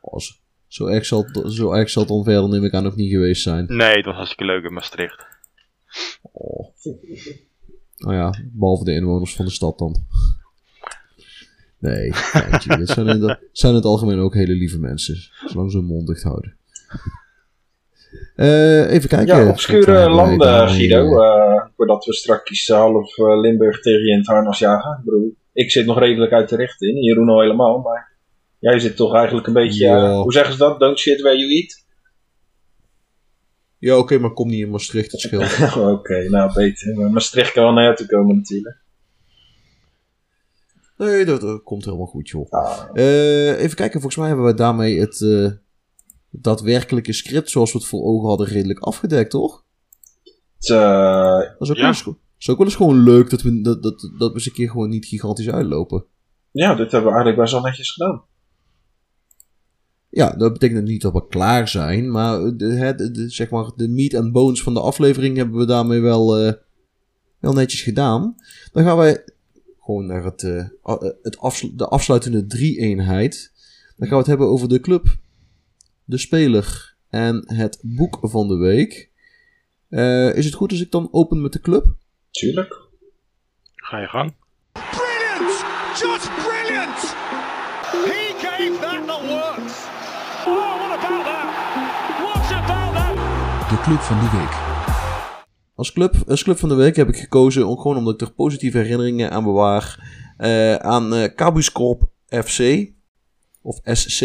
Oh, zo- erg zal, het- zo erg zal het dan verder neem ik aan ook niet geweest zijn. Nee, het was hartstikke leuk in Maastricht. Oh. Nou ja, behalve de inwoners van de stad dan. Nee, (laughs) zijn in, het, zijn in het algemeen ook hele lieve mensen. Zolang ze hun mond dicht houden. Eh, even kijken. Ja, obscure wij landen, daar? Guido. eh, voordat we straks half eh, Limburg tegen je in het harnas jagen. Ik bedoel, ik zit nog redelijk uit de recht in. Jeroen al helemaal. Maar jij zit toch eigenlijk een beetje... Ja. eh, hoe zeggen ze dat? Don't shit where you eat? Ja, oké, maar kom niet in Maastricht, het scheelt. (laughs) Oké, nou beter. Maar Maastricht kan wel naar jou toe komen natuurlijk. Nee, dat, dat komt helemaal goed, joh. Ah, Eh, even kijken, volgens mij hebben we daarmee het eh, daadwerkelijke script zoals we het voor ogen hadden redelijk afgedekt, toch? het, eh, Dat is ook, Ja. wel, eens, go- is ook wel eens gewoon leuk dat we, dat, dat, dat we eens een keer gewoon niet gigantisch uitlopen. ja, dit hebben we eigenlijk best wel netjes gedaan. Ja, dat betekent niet dat we klaar zijn, maar de, hè, de, de- zeg maar de meat and bones van de aflevering hebben we daarmee wel, eh, wel netjes gedaan. Dan gaan wij gewoon naar het, eh, het afslu- de afsluitende drie-eenheid. Dan gaan we het hebben over de club, de speler en het boek van de week. Eh, is het goed als ik dan open met de club? Tuurlijk. Ga je gang. Brilliant! Just brilliant! He gave that the works. Oh, what about that? What about that? De club van de week. Als club, als club van de week heb ik gekozen om, gewoon omdat ik er positieve herinneringen aan bewaar. eh, aan eh Cabuscorp FC. Of SC.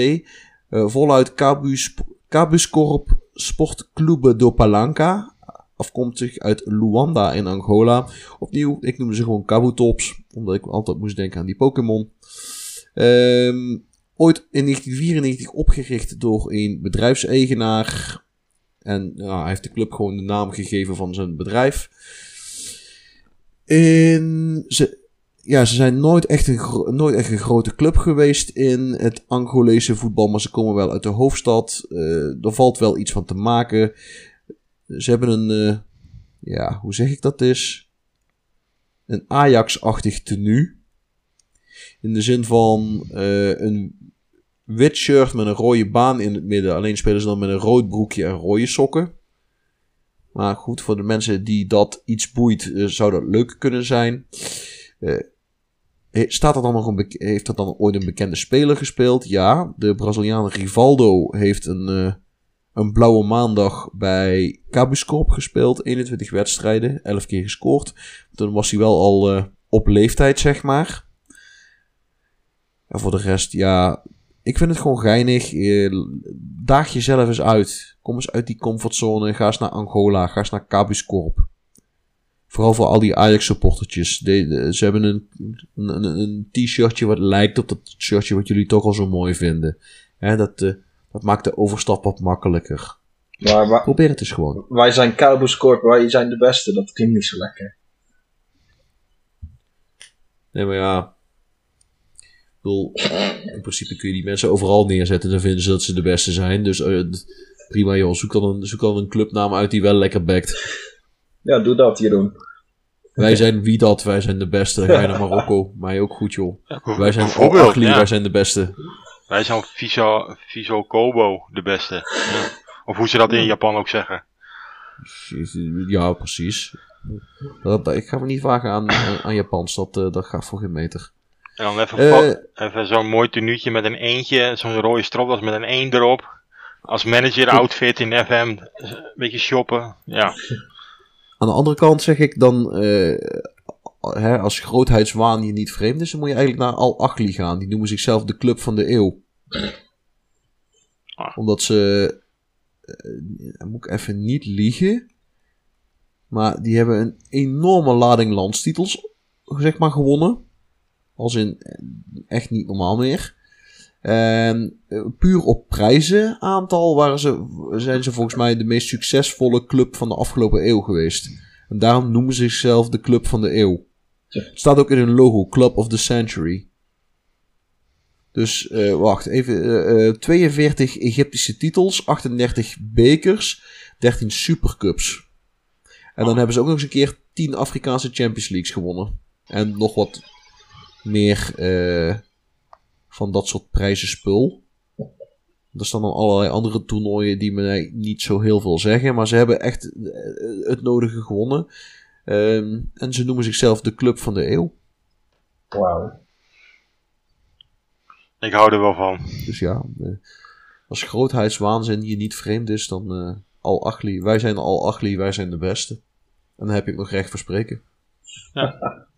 Eh, voluit Cabus, Cabuscorp Sportclube do Palanca. Afkomstig uit Luanda in Angola. Opnieuw, ik noemde ze gewoon Kabutops. Omdat ik altijd moest denken aan die Pokémon. Ehm, ooit in 1994 opgericht door een bedrijfseigenaar. En hij heeft de club gewoon de naam gegeven van zijn bedrijf. In, ze, ja, ze zijn nooit echt, een, nooit echt een grote club geweest in het Angolese voetbal. Maar ze komen wel uit de hoofdstad. Eh, er valt wel iets van te maken. Ze hebben een, eh, ja, hoe zeg ik dat is? Een Ajax-achtig tenue. In de zin van eh, een wit shirt met een rode baan in het midden. Alleen spelen ze dan met een rood broekje en rode sokken. Maar goed, voor de mensen die dat iets boeit, zou dat leuk kunnen zijn. He- staat er dan nog een heeft er dan ooit een bekende speler gespeeld? Ja, de Braziliaan Rivaldo heeft een, eh, een blauwe maandag bij Cabuscorp gespeeld. 21 wedstrijden, 11 keer gescoord. Toen was hij wel al eh, op leeftijd, zeg maar. En voor de rest, ja, ik vind het gewoon geinig. Eh, daag jezelf eens uit. Kom eens uit die comfortzone. Ga eens naar Angola. Ga eens naar Cabuscorp. Vooral voor al die Ajax-supportertjes. Ze hebben een, een, een, t-shirtje wat lijkt op dat shirtje wat jullie toch al zo mooi vinden. Dat, eh, dat maakt de overstap wat makkelijker. Maar wa- Probeer het eens gewoon. wij zijn Cowboys Corp, wij zijn de beste. Dat klinkt niet zo lekker. Nee, maar ja. Ik bedoel, in principe kun je die mensen overal neerzetten. Dan vinden ze dat ze de beste zijn. Dus eh, prima joh. Zoek dan, een, zoek dan een clubnaam uit die wel lekker bekt. Ja, doe dat, Jeroen. Wij zijn wie dat. Wij zijn de beste. Ga je naar Marokko. (laughs) Mij ook goed joh. Wij zijn Agli. ja. Wij zijn de beste. Wij zijn Viso, Viso Kobo de beste. Ja. Of hoe ze dat in Japan ook zeggen. Ja, precies. Dat, dat- ik ga me niet vragen aan, aan, Japans. Dat, eh, dat gaat voor geen meter. En dan even, Eh, even zo'n mooi tenuutje met een eentje, zo'n rode stropdas met een eend erop. Als manager outfit in FM, een beetje shoppen. Ja, Aan de andere kant zeg ik dan, eh, hè, als grootheidswaan je niet vreemd is, dan moet je eigenlijk naar Al Achli gaan. Die noemen zichzelf de club van de eeuw. Ah. Omdat ze, eh, dan moet ik even niet liegen, maar die hebben een enorme lading landstitels, zeg maar, gewonnen. Als in, eh, echt niet normaal meer. En eh, puur op prijzenaantal waren ze, zijn ze volgens mij de meest succesvolle club van de afgelopen eeuw geweest. En daarom noemen ze zichzelf de club van de eeuw. Het staat ook in hun logo, Club of the Century. Dus eh, wacht, even. eh, eh, 42 Egyptische titels, 38 bekers, 13 supercups. En dan hebben ze ook nog eens een keer 10 Afrikaanse Champions Leagues gewonnen. En nog wat meer eh, van dat soort prijzen spul. Er staan dan allerlei andere toernooien die me niet zo heel veel zeggen. Maar ze hebben echt eh, het nodige gewonnen. Ehm, en ze noemen zichzelf de club van de eeuw. Wauw. ik hou er wel van. Dus ja, eh, als grootheidswaanzin je niet vreemd is, dan eh al Achli. Wij zijn al Achli, wij zijn de beste. En dan heb je het nog recht voor spreken. Ja. (laughs)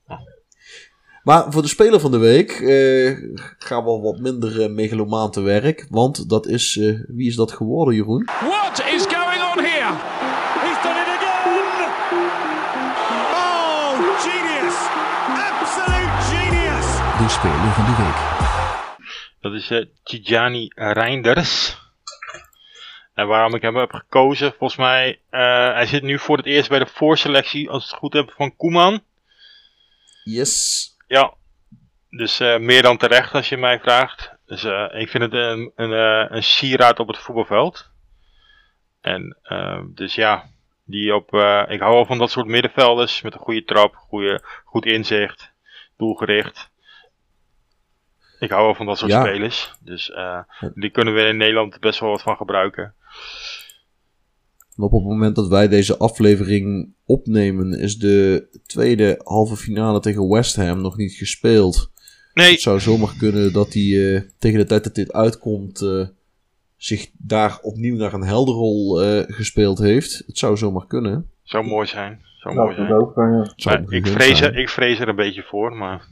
Maar voor de speler van de week eh, gaan we wat minder eh, megalomaan te werk. Want dat is, eh, wie is dat geworden, Jeroen? What is going on here? He's done it again! Oh, genius! Absolute genius! De speler van de week. Dat is eh Tijani Reinders. En waarom ik hem heb gekozen, volgens mij, eh, hij zit nu voor het eerst bij de voorselectie, als ik het goed heb, van Koeman. Yes. Ja, dus eh, meer dan terecht als je mij vraagt. Dus eh, ik vind het een, een, eh, een sieraad op het voetbalveld. En dus ja, die op, ik hou wel van dat soort middenvelders met een goede trap, goede, goed inzicht, doelgericht. Ik hou wel van dat soort Ja. spelers. Dus die kunnen we in Nederland best wel wat van gebruiken. En op het moment dat wij deze aflevering opnemen, is de tweede halve finale tegen West Ham nog niet gespeeld. Nee, Het zou zomaar kunnen dat hij eh, tegen de tijd dat dit uitkomt eh, zich daar opnieuw naar een helderrol eh, gespeeld heeft. Het zou zomaar kunnen. zou mooi zijn. Zou Nou, mooi zijn. ook. zou ik, vrees zijn. er, ik vrees er een beetje voor, maar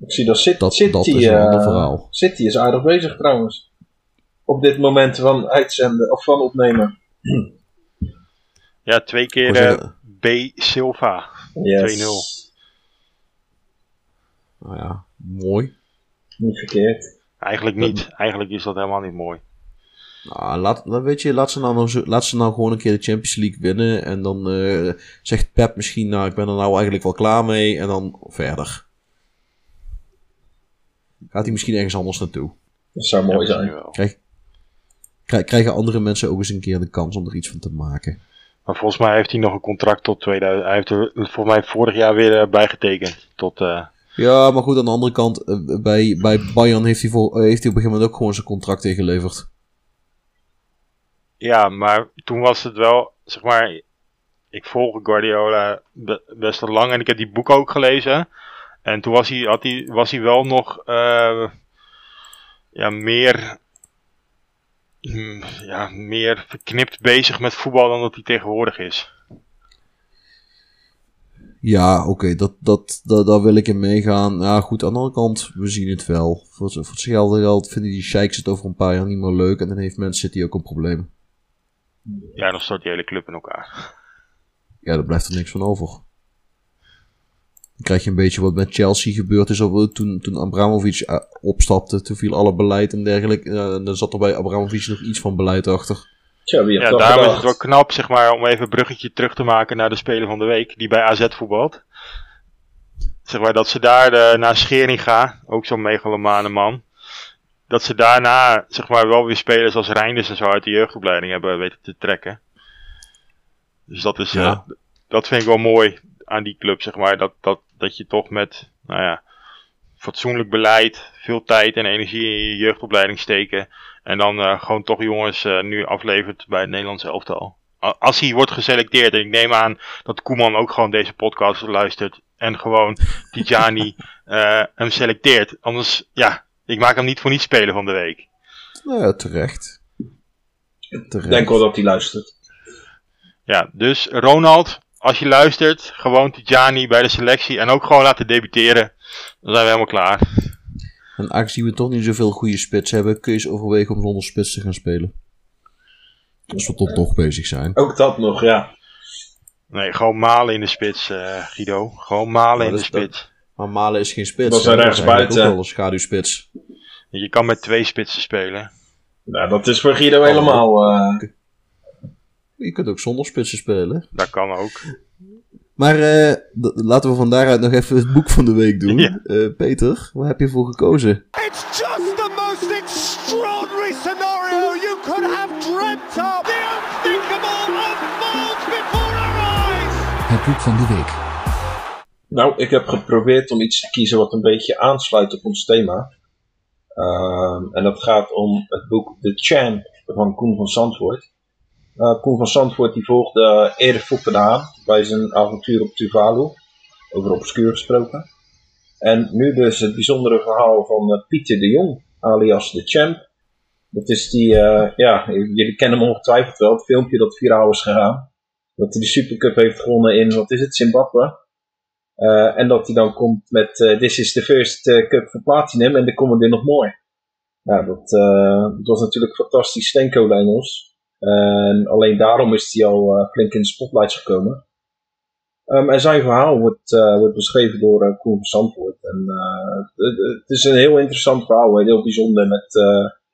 ik zie dat City, Dat, City, dat is een ander verhaal. City is aardig bezig trouwens. Op dit moment van uitzenden of van opnemen. ja, twee keer eh, B. Silva. Yes. 2-0. nou ja, mooi. Niet verkeerd. Eigenlijk niet. Eigenlijk is dat helemaal niet mooi. Nou, laat, weet je, laat ze, nou nog zo- laat ze nou gewoon een keer de Champions League winnen. En dan eh, zegt Pep misschien, nou, ik ben er nou eigenlijk wel klaar mee. En dan verder. Gaat hij misschien ergens anders naartoe. Dat zou mooi Ja, zijn. Krijgen andere mensen ook eens een keer de kans om er iets van te maken. Maar volgens mij heeft hij nog een contract tot 2000. Hij heeft er volgens mij vorig jaar weer eh, bijgetekend. Tot, eh, Ja, maar goed, aan de andere kant, eh, bij, bij Bayern heeft hij, voor, heeft hij op een gegeven moment ook gewoon zijn contract ingeleverd. ja, maar toen was het wel, zeg maar. Ik volg Guardiola be- best wel lang en ik heb die boek ook gelezen. En toen was hij, had hij, was hij wel nog ja, meer, ja, meer verknipt bezig met voetbal dan dat hij tegenwoordig is. Ja, oké, dat, dat, dat, daar wil ik in meegaan. Ja, goed, aan de andere kant, we zien het wel. Voor, voor hetzelfde geld vinden die sheiks het over een paar jaar niet meer leuk. En dan heeft Man City ook een probleem. Ja, dan stort die hele club in elkaar. Ja, daar blijft er niks van over. Dan krijg je een beetje wat met Chelsea gebeurd is. Toen, toen Abramovic eh, opstapte, toen viel alle beleid en dergelijke. En dan zat er bij Abramovic nog iets van beleid achter. Tja, wie heeft Ja, daarom is het wel knap, zeg maar, om even een bruggetje terug te maken naar de Speler van de Week, die bij AZ voetbalt. Zeg maar, dat ze daar de, naar Scheringa, ook zo'n megalomane man, dat ze daarna, zeg maar, wel weer spelers als Reinders en zo uit de jeugdopleiding hebben weten te trekken. Dus dat is, Ja. eh, dat vind ik wel mooi aan die club, zeg maar, dat, dat, dat je toch met, nou ja, fatsoenlijk beleid, veel tijd en energie in je jeugdopleiding steken. En dan eh, gewoon toch jongens eh, nu aflevert bij het Nederlandse elftal. Als hij wordt geselecteerd, en ik neem aan dat Koeman ook gewoon deze podcast luistert. En gewoon Tijani (laughs) eh hem selecteert. Anders, ja, ik maak hem niet voor niet spelen van de week. Nou ja, terecht. terecht. Ik denk wel dat hij luistert. Ja, dus Ronald, als je luistert, gewoon Tijani bij de selectie. En ook gewoon laten debuteren. Dan zijn we helemaal klaar. En aangezien we toch niet zoveel goede spits hebben, kun je eens overwegen om zonder spits te gaan spelen. Als we tot nog bezig zijn. Ook dat nog, ja. Nee, gewoon malen in de spits, eh, Guido. Gewoon malen Maar in de dat is- dat- spits. Maar Malen is geen spits. Dat is een eigenlijk rechtsbuiten. ook wel een schaduwspits. Je kan met twee spitsen spelen. Nou, dat is voor Guido helemaal... eh, Je kunt ook zonder spitsen spelen. Dat kan ook. Maar eh, d- laten we van daaruit nog even het boek van de week doen. (laughs) Ja. Eh, Peter, waar heb je voor gekozen? It's just the most extraordinary scenario you could have dreamt of. The unthinkable unfolds before our eyes. Het boek van de week. Nou, ik heb geprobeerd om iets te kiezen wat een beetje aansluit op ons thema. Ehm, en dat gaat om het boek The Champ van Koen van Zandvoort. Eh, Koen van Zandvoort die volgde Erik Foppen aan bij zijn avontuur op Tuvalu. Over obscuur gesproken. En nu dus het bijzondere verhaal van eh, Pieter de Jong, alias The Champ. Dat is die, eh, ja, jullie kennen hem ongetwijfeld wel, het filmpje dat viraal is gegaan. Dat hij de Supercup heeft gewonnen in, wat is het, Zimbabwe? Eh, en dat hij dan komt met eh, This is the first eh, cup for platinum en er komen er nog mooi. Nou, dat, eh, dat was natuurlijk fantastisch steenkolen Engels. En alleen daarom is hij al eh, flink in de spotlights gekomen. Ehm, en zijn verhaal wordt, eh, wordt beschreven door eh, Koen van. En het- is een heel interessant verhaal, heel bijzonder. Met,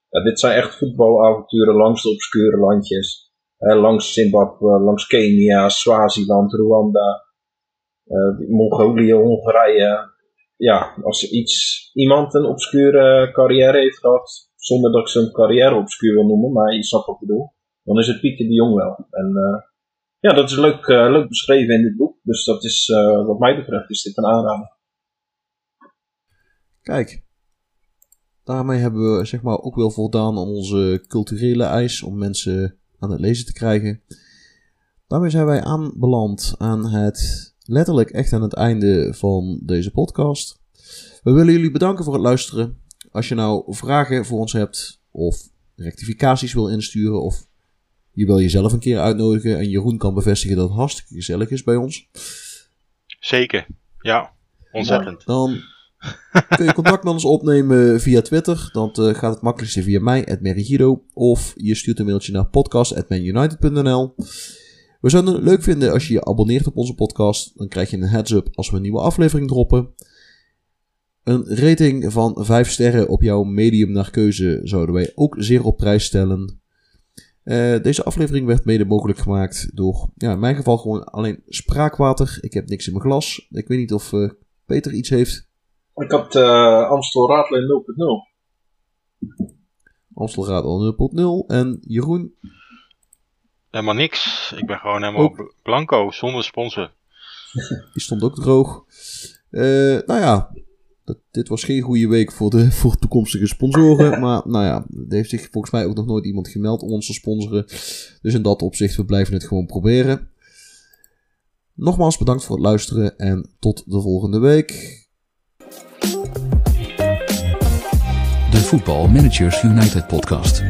ja, dit zijn echt voetbalavonturen langs de obscure landjes. Langs Zimbabwe, langs Kenia, Swaziland, Rwanda Mongolië, Hongarije. Ja, als iets, iemand een obscure carrière heeft gehad, zonder dat ik een carrière obscuur wil noemen, maar je snapt wat ik bedoel, dan is het Pieter de Jong wel. En eh, ja, dat is leuk, eh, leuk beschreven in dit boek, dus dat is, eh, wat mij betreft, is dit een aanrader. Kijk. Daarmee hebben we zeg maar ook wel voldaan aan onze culturele eis om mensen aan het lezen te krijgen. Daarmee zijn wij aanbeland aan het letterlijk echt aan het einde van deze podcast. We willen jullie bedanken voor het luisteren. Als je nou vragen voor ons hebt of rectificaties wil insturen of je wil jezelf een keer uitnodigen en Jeroen kan bevestigen dat het hartstikke gezellig is bij ons. Zeker. Ja, ontzettend. Dan kun je contact met ons opnemen via Twitter. Dan eh, gaat het makkelijkste via mij, Merigido. Of je stuurt een mailtje naar podcast.manunited.nl We zouden het leuk vinden als je je abonneert op onze podcast. Dan krijg je een heads-up als we een nieuwe aflevering droppen. Een rating van 5 sterren op jouw medium naar keuze zouden wij ook zeer op prijs stellen. Eh, deze aflevering werd mede mogelijk gemaakt door, ja, in mijn geval gewoon alleen spraakwater. Ik heb niks in mijn glas. Ik weet niet of eh, Peter iets heeft. Ik had uh, Amstel Radler 0.0. Amstelraad al 0.0. En Jeroen, Helemaal niks. Ik ben gewoon helemaal Ook. blanco, zonder sponsor. die stond ook droog. Eh, nou ja, dat, dit was geen goede week voor, de, (laughs) voor toekomstige sponsoren. (laughs) maar nou ja, er heeft zich volgens mij ook nog nooit iemand gemeld om ons te sponsoren. Dus in dat opzicht, we blijven het gewoon proberen. Nogmaals bedankt voor het luisteren en tot de volgende week. De Voetbal Managers United podcast.